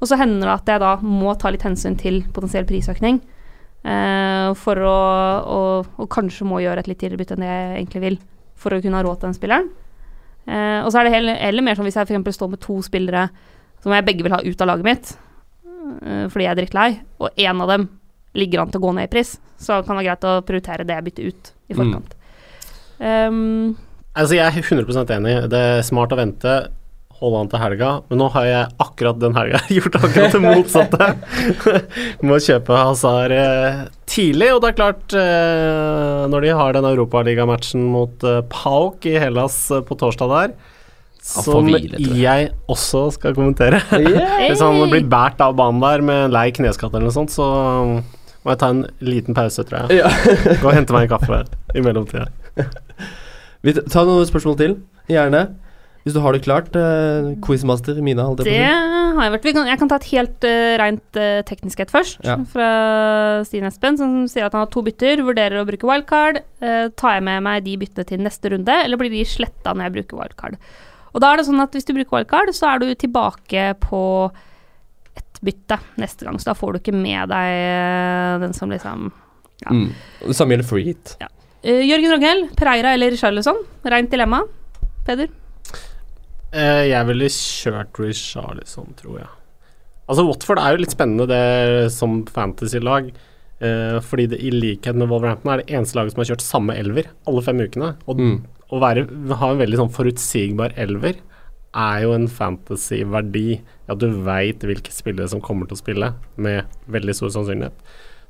Og så hender det at jeg da må ta litt hensyn til potensiell prisøkning. Uh, for å og, og, kanskje må gjøre et litt tidligere bytte enn det jeg egentlig vil, for å kunne ha råd til den spilleren. Uh, og så er det heller, heller mer sånn hvis jeg f.eks. står med to spillere som jeg begge vil ha ut av laget mitt uh, fordi jeg er drittlei, og én av dem ligger an til å gå ned i pris, så kan det være greit å prioritere det jeg bytter ut i forkant. Mm. Um, altså Jeg er 100% enig. Det er smart å vente holde an til helga, men nå har jeg akkurat den helga gjort akkurat det motsatte. Må kjøpe Hazard eh, tidlig, og det er klart eh, Når de har den europaligamatchen mot eh, Pauk i Hellas på torsdag der, som jeg også skal kommentere Hvis han blir båret av banen der med en lei kneskatt eller noe sånt, så må jeg ta en liten pause, tror jeg. Gå og hente meg en kaffe i mellomtida. Vi tar noen spørsmål til, gjerne. Hvis du har det klart, uh, quizmaster Mina, Det har jeg vært. Kan, jeg kan ta et helt uh, rent uh, teknisk et først. Ja. Fra Stine Espen, som sier at han har to bytter. Vurderer å bruke wildcard. Uh, tar jeg med meg de byttene til neste runde, eller blir de sletta når jeg bruker wildcard? Og da er det sånn at hvis du bruker wildcard, så er du tilbake på ett bytte neste gang. Så da får du ikke med deg den som liksom Ja. Mm. Det samme gjelder free hit. Eh, Jørgen Rogel, Pereira eller Charlesson? Rent dilemma. Peder? Eh, jeg ville kjørt Richarlison, tror jeg. Altså, Watford er jo litt spennende det som fantasy-lag. Eh, fordi det i likhet med Wolverhampton er det eneste laget som har kjørt samme elver alle fem ukene. Og Mm. å være, ha en veldig sånn forutsigbar elver er jo en fantasy-verdi. At du veit hvilke spillere som kommer til å spille, med veldig stor sannsynlighet.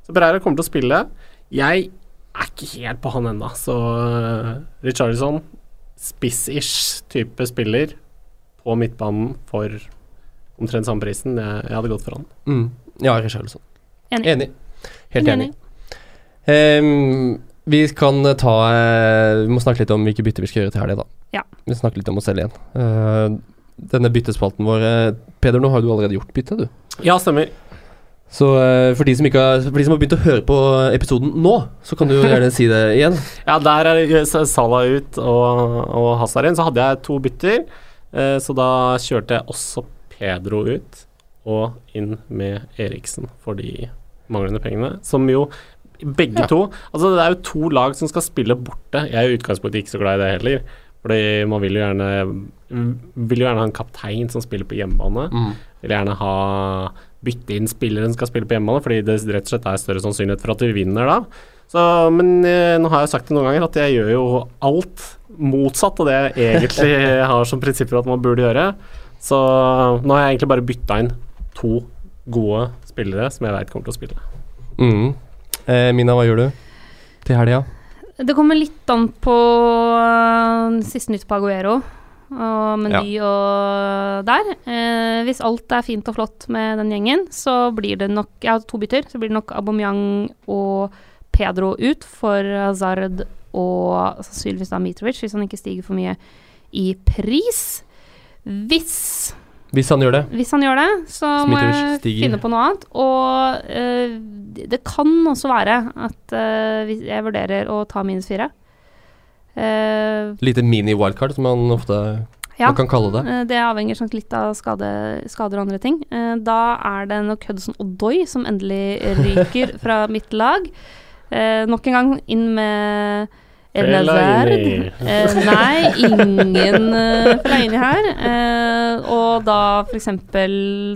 Så Breira kommer til å spille. Jeg er ikke helt på han ennå, så uh, Richarlison, spiss-ish type spiller på midtbanen for omtrent samme prisen. Jeg, jeg hadde gått for han. Mm. Ja, Richarlison. Enig. Enig. Helt enig. Ehm, vi kan ta uh, Vi må snakke litt om hvilke bytter vi skal gjøre til helga, da. Ja. Vi snakker litt om oss selv igjen. Uh, denne byttespalten vår uh, Peder, nå har du allerede gjort bytte, du. Ja, stemmer. Så for, de som ikke har, for de som har begynt å høre på episoden nå, så kan du gjerne si det igjen. Ja, der er Salah ut og, og Hazard inn. Så hadde jeg to bytter, så da kjørte jeg også Pedro ut og inn med Eriksen for de manglende pengene. Som jo begge Ja. to Altså, det er jo to lag som skal spille borte. Jeg er i utgangspunktet ikke så glad i det heller. Fordi man vil jo gjerne Vil jo gjerne ha en kaptein som spiller på hjemmebane. Mm. Vil gjerne ha bytte inn spilleren som skal spille på hjemmebane, fordi det rett og slett er større sannsynlighet for at vi vinner da. Så, men eh, nå har jeg sagt det noen ganger at jeg gjør jo alt motsatt av det jeg egentlig har som prinsipper at man burde gjøre. Så nå har jeg egentlig bare bytta inn to gode spillere som jeg veit kommer til å spille. Mm. Eh, Mina, hva gjør du til helga? Det kommer litt an på uh, siste nytt på Aguero og Meny og der. Eh, hvis alt er fint og flott med den gjengen, så blir det nok Jeg har to bytter, så blir det nok Aubameyang og Pedro ut for Hazard og sannsynligvis da Mitrovic, hvis han ikke stiger for mye i pris. Hvis Hvis han gjør det. hvis han gjør det, så må jeg finne på noe annet. Og uh, det kan også være at uh, jeg vurderer å ta minus fire. Uh, Lite mini-wildcard, som man ofte ja, man kan kalle det. det avhenger sånn litt av skade, skader og andre ting. Da er det nok Hudson Odoi som endelig ryker fra mitt lag. Eh, nok en gang inn med Elnazard. Eh, nei, ingen uh, Fellaini her. Eh, og da f.eks.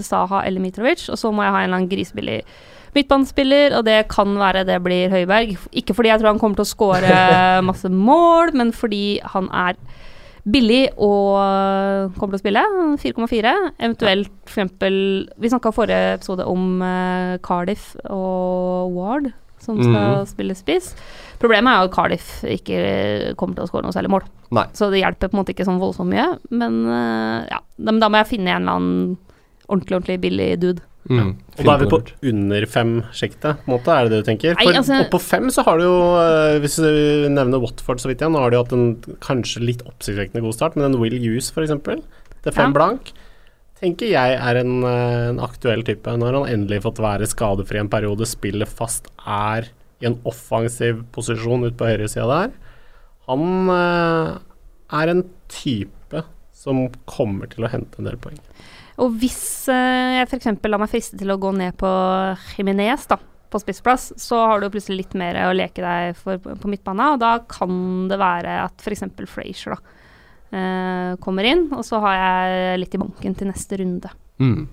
Saha eller Mitrovic, og så må jeg ha en eller annen grisebillig midtbanespiller, og det kan være det blir Høiberg. Ikke fordi jeg tror han kommer til å skåre masse mål, men fordi han er billig og kommer til å spille. 4,4. Eventuelt f.eks. Vi snakka forrige episode om eh, Cardiff og Ward, som skal mm. spille spiss. Problemet er jo at Cardiff ikke kommer til å skåre noe særlig mål. Nei. Så det hjelper på en måte ikke sånn voldsomt mye. Men eh, ja, da, da må jeg finne en eller annen ordentlig, ordentlig billig dude. Mm. Og da er vi på under fem-sjiktet, på en måte, er det det du tenker? Nei, For altså- oppå fem så har du jo, eh, hvis du nevner Watford så vidt igjen, nå har de hatt en kanskje litt oppsiktsvekkende god start, men en Will Use f.eks., er fem Ja. blank, tenker jeg er en, eh, en aktuell type. Nå har han endelig fått være skadefri en periode, spiller fast, er i en offensiv posisjon ute på høyresida der. Han eh, er en type som kommer til å hente en del poeng. Og hvis eh, jeg f.eks. lar meg friste til å gå ned på Jiminez, da, på spissplass, så har du plutselig litt mer å leke deg for på midtbanen, og da kan det være at f.eks. Frazier da, eh, kommer inn, og så har jeg litt i banken til neste runde. Mm.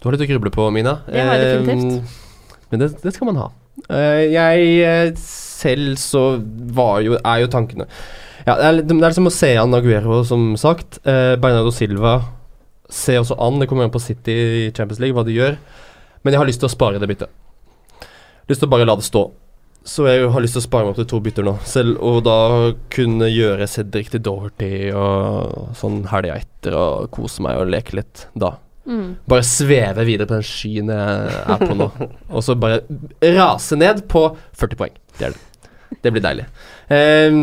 Du har litt å gruble på, Mina. Det har jeg definitivt. Eh, men det, det skal man ha. Eh, jeg eh, selv så var jo Er jo tankene Ja, det er, det er liksom å se an Aguero, som sagt. Uh, Bernardo Silva se også an. Det kommer an på City i Champions League, hva de gjør. Men jeg har lyst til å spare det byttet. Lyst til å bare la det stå. Så jeg har lyst til å spare meg opp til to bytter nå. Selv, og da kunne gjøre Cedric til Doherty og sånn helga etter og kose meg og leke litt da. Mm. Bare sveve videre på den skyen jeg er på nå. og så bare rase ned på 40 poeng. Det er det. Det blir deilig. Um,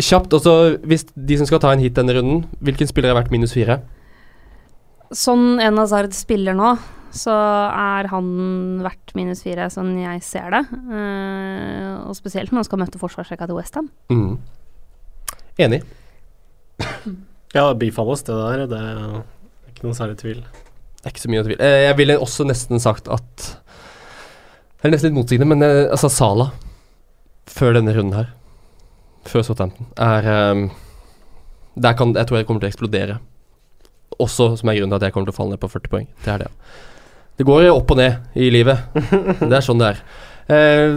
kjapt også, hvis de som skal ta en hit denne runden, hvilken spiller har vært minus fire? Sånn en Hazard spiller nå, så er han verdt minus fire, sånn jeg ser det. Uh, og spesielt når han skal møte forsvarsrekka til Westham. Mm. Enig. Ja, det bifalles det der. Det er ikke noe særlig tvil. Det er ikke så mye å tvile. Uh, jeg ville også nesten sagt at Det er nesten litt motsigende, men uh, altså Sala før denne runden her, før Southampton, er um, Der kan Jeg tror jeg kommer til å eksplodere. Også som er grunnen til at jeg kommer til å falle ned på 40 poeng. Det er det. Det går opp og ned i livet. Det er sånn det er. Eh,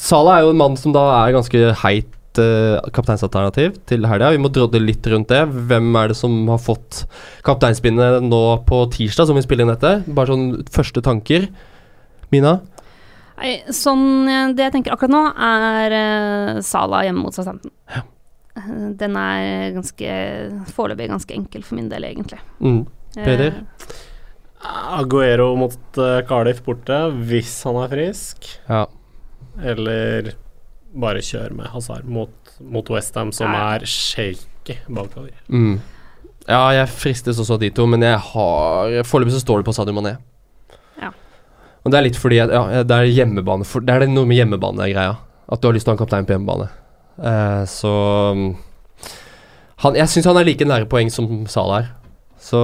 Sala er jo en mann som da er ganske heit eh, kapteinsalternativ til helga. Vi må drodle litt rundt det. Hvem er det som har fått kapteinspinnet nå på tirsdag, som vi spiller inn dette? Bare sånn første tanker. Mina? Nei, sånn eh, Det jeg tenker akkurat nå, er eh, Sala hjemme mot Southampton. Ja. Eh, Den er ganske foreløpig ganske enkel for min del, egentlig. Mm. Peder? Eh, Aguero mot uh, Cardiff borte, hvis han er frisk. Ja. Eller bare kjør med Hazard mot, mot Westham, som Nei. er shaky bakover. Mm. Ja, jeg fristes også av de to, men jeg har Foreløpig så står det på Sadio Mané. Ja. Og det er litt fordi at, ja, det er hjemmebane for, Det er noe med hjemmebane-greia. At du har lyst til å ha en kaptein på hjemmebane. Eh, så mm, han, Jeg syns han er like nære poeng som Salah er. Så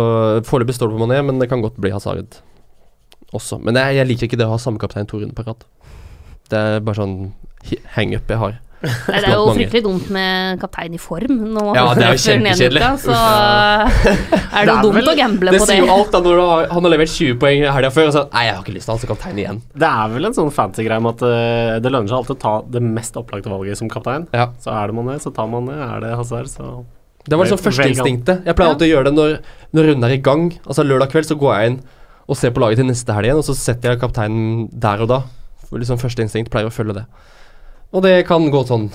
foreløpig står det på Mané, men det kan godt bli Hazard også. Men jeg, jeg liker ikke det å ha samme kaptein to runder på rad. Det er bare sånn hangup jeg har. Nei, det er jo mange. fryktelig dumt med kaptein i form nå. Ja, det er jo kjempekjedelig. Så er det Det er jo dumt vel- å gamble Det på det. Det sier jo alt da når du har, han har levert 20 poeng helga før, og så Nei, jeg har ikke lyst til han som kaptein igjen. Det er vel en sånn fancy greie med at uh, det lønner seg alltid å ta det mest opplagte valget som kaptein. Ja. Så er det Mané, så tar man det. Er det Hazard, så Det var liksom førsteinstinktet. Jeg pleier alltid å gjøre det når, når runden er i gang. Altså Lørdag kveld så går jeg inn og ser på laget til neste helg igjen, og så setter jeg kapteinen der og da. Liksom Første instinkt pleier å følge det. Og det kan gå sånn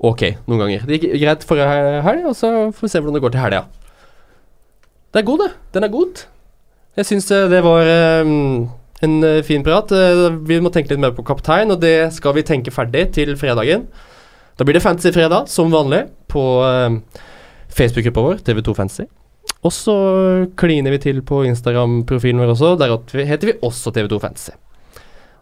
ok noen ganger. Det gikk greit forrige helg, og så får vi se hvordan det går til helga. Det er god, det. Den er god. Jeg syns det var eh, en eh, fin prat. Eh, Vi må tenke litt mer på kaptein, og det skal vi tenke ferdig til fredagen. Da blir det Fantasy fredag, som vanlig, på eh, Facebook-gruppa vår, TV2 Fantasy. Og så kliner vi til på Instagram-profilen vår også. Der heter vi også TV2 Fantasy.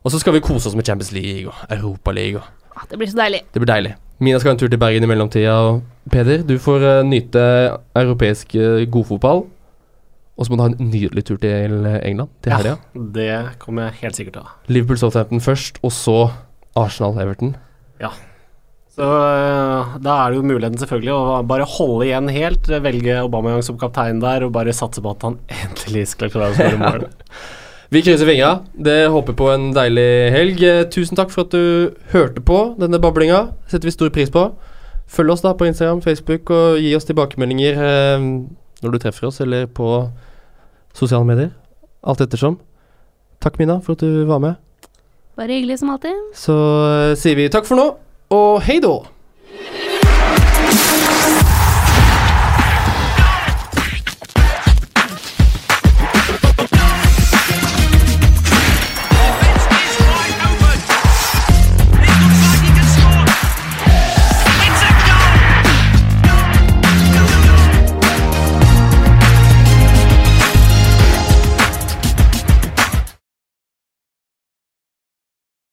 Og så skal vi kose oss med Champions League og Europaliga. Ah, Det blir så deilig. Det blir deilig. Mina skal ha en tur til Bergen i mellomtida. Og Peder, du får uh, nyte europeisk uh, godfotball. Og så må du ha en nydelig tur til England til Ja. det kommer jeg helt sikkert til å ha. Liverpool Southampton først, og så Arsenal-Everton. Så øh, da er det jo muligheten selvfølgelig å bare holde igjen helt, velge Aubameyang som kaptein der, og bare satse på at han endelig skal klare å skåre mål. Vi krysser fingra. Det håper på en deilig helg. Eh, Tusen takk for at du hørte på denne bablinga. setter vi stor pris på. Følg oss da på Instagram, Facebook, og gi oss tilbakemeldinger eh, når du treffer oss, eller på sosiale medier. Alt ettersom. Takk, Mina, for at du var med. Bare hyggelig som alltid. Så eh, sier vi takk for nå, og hei då!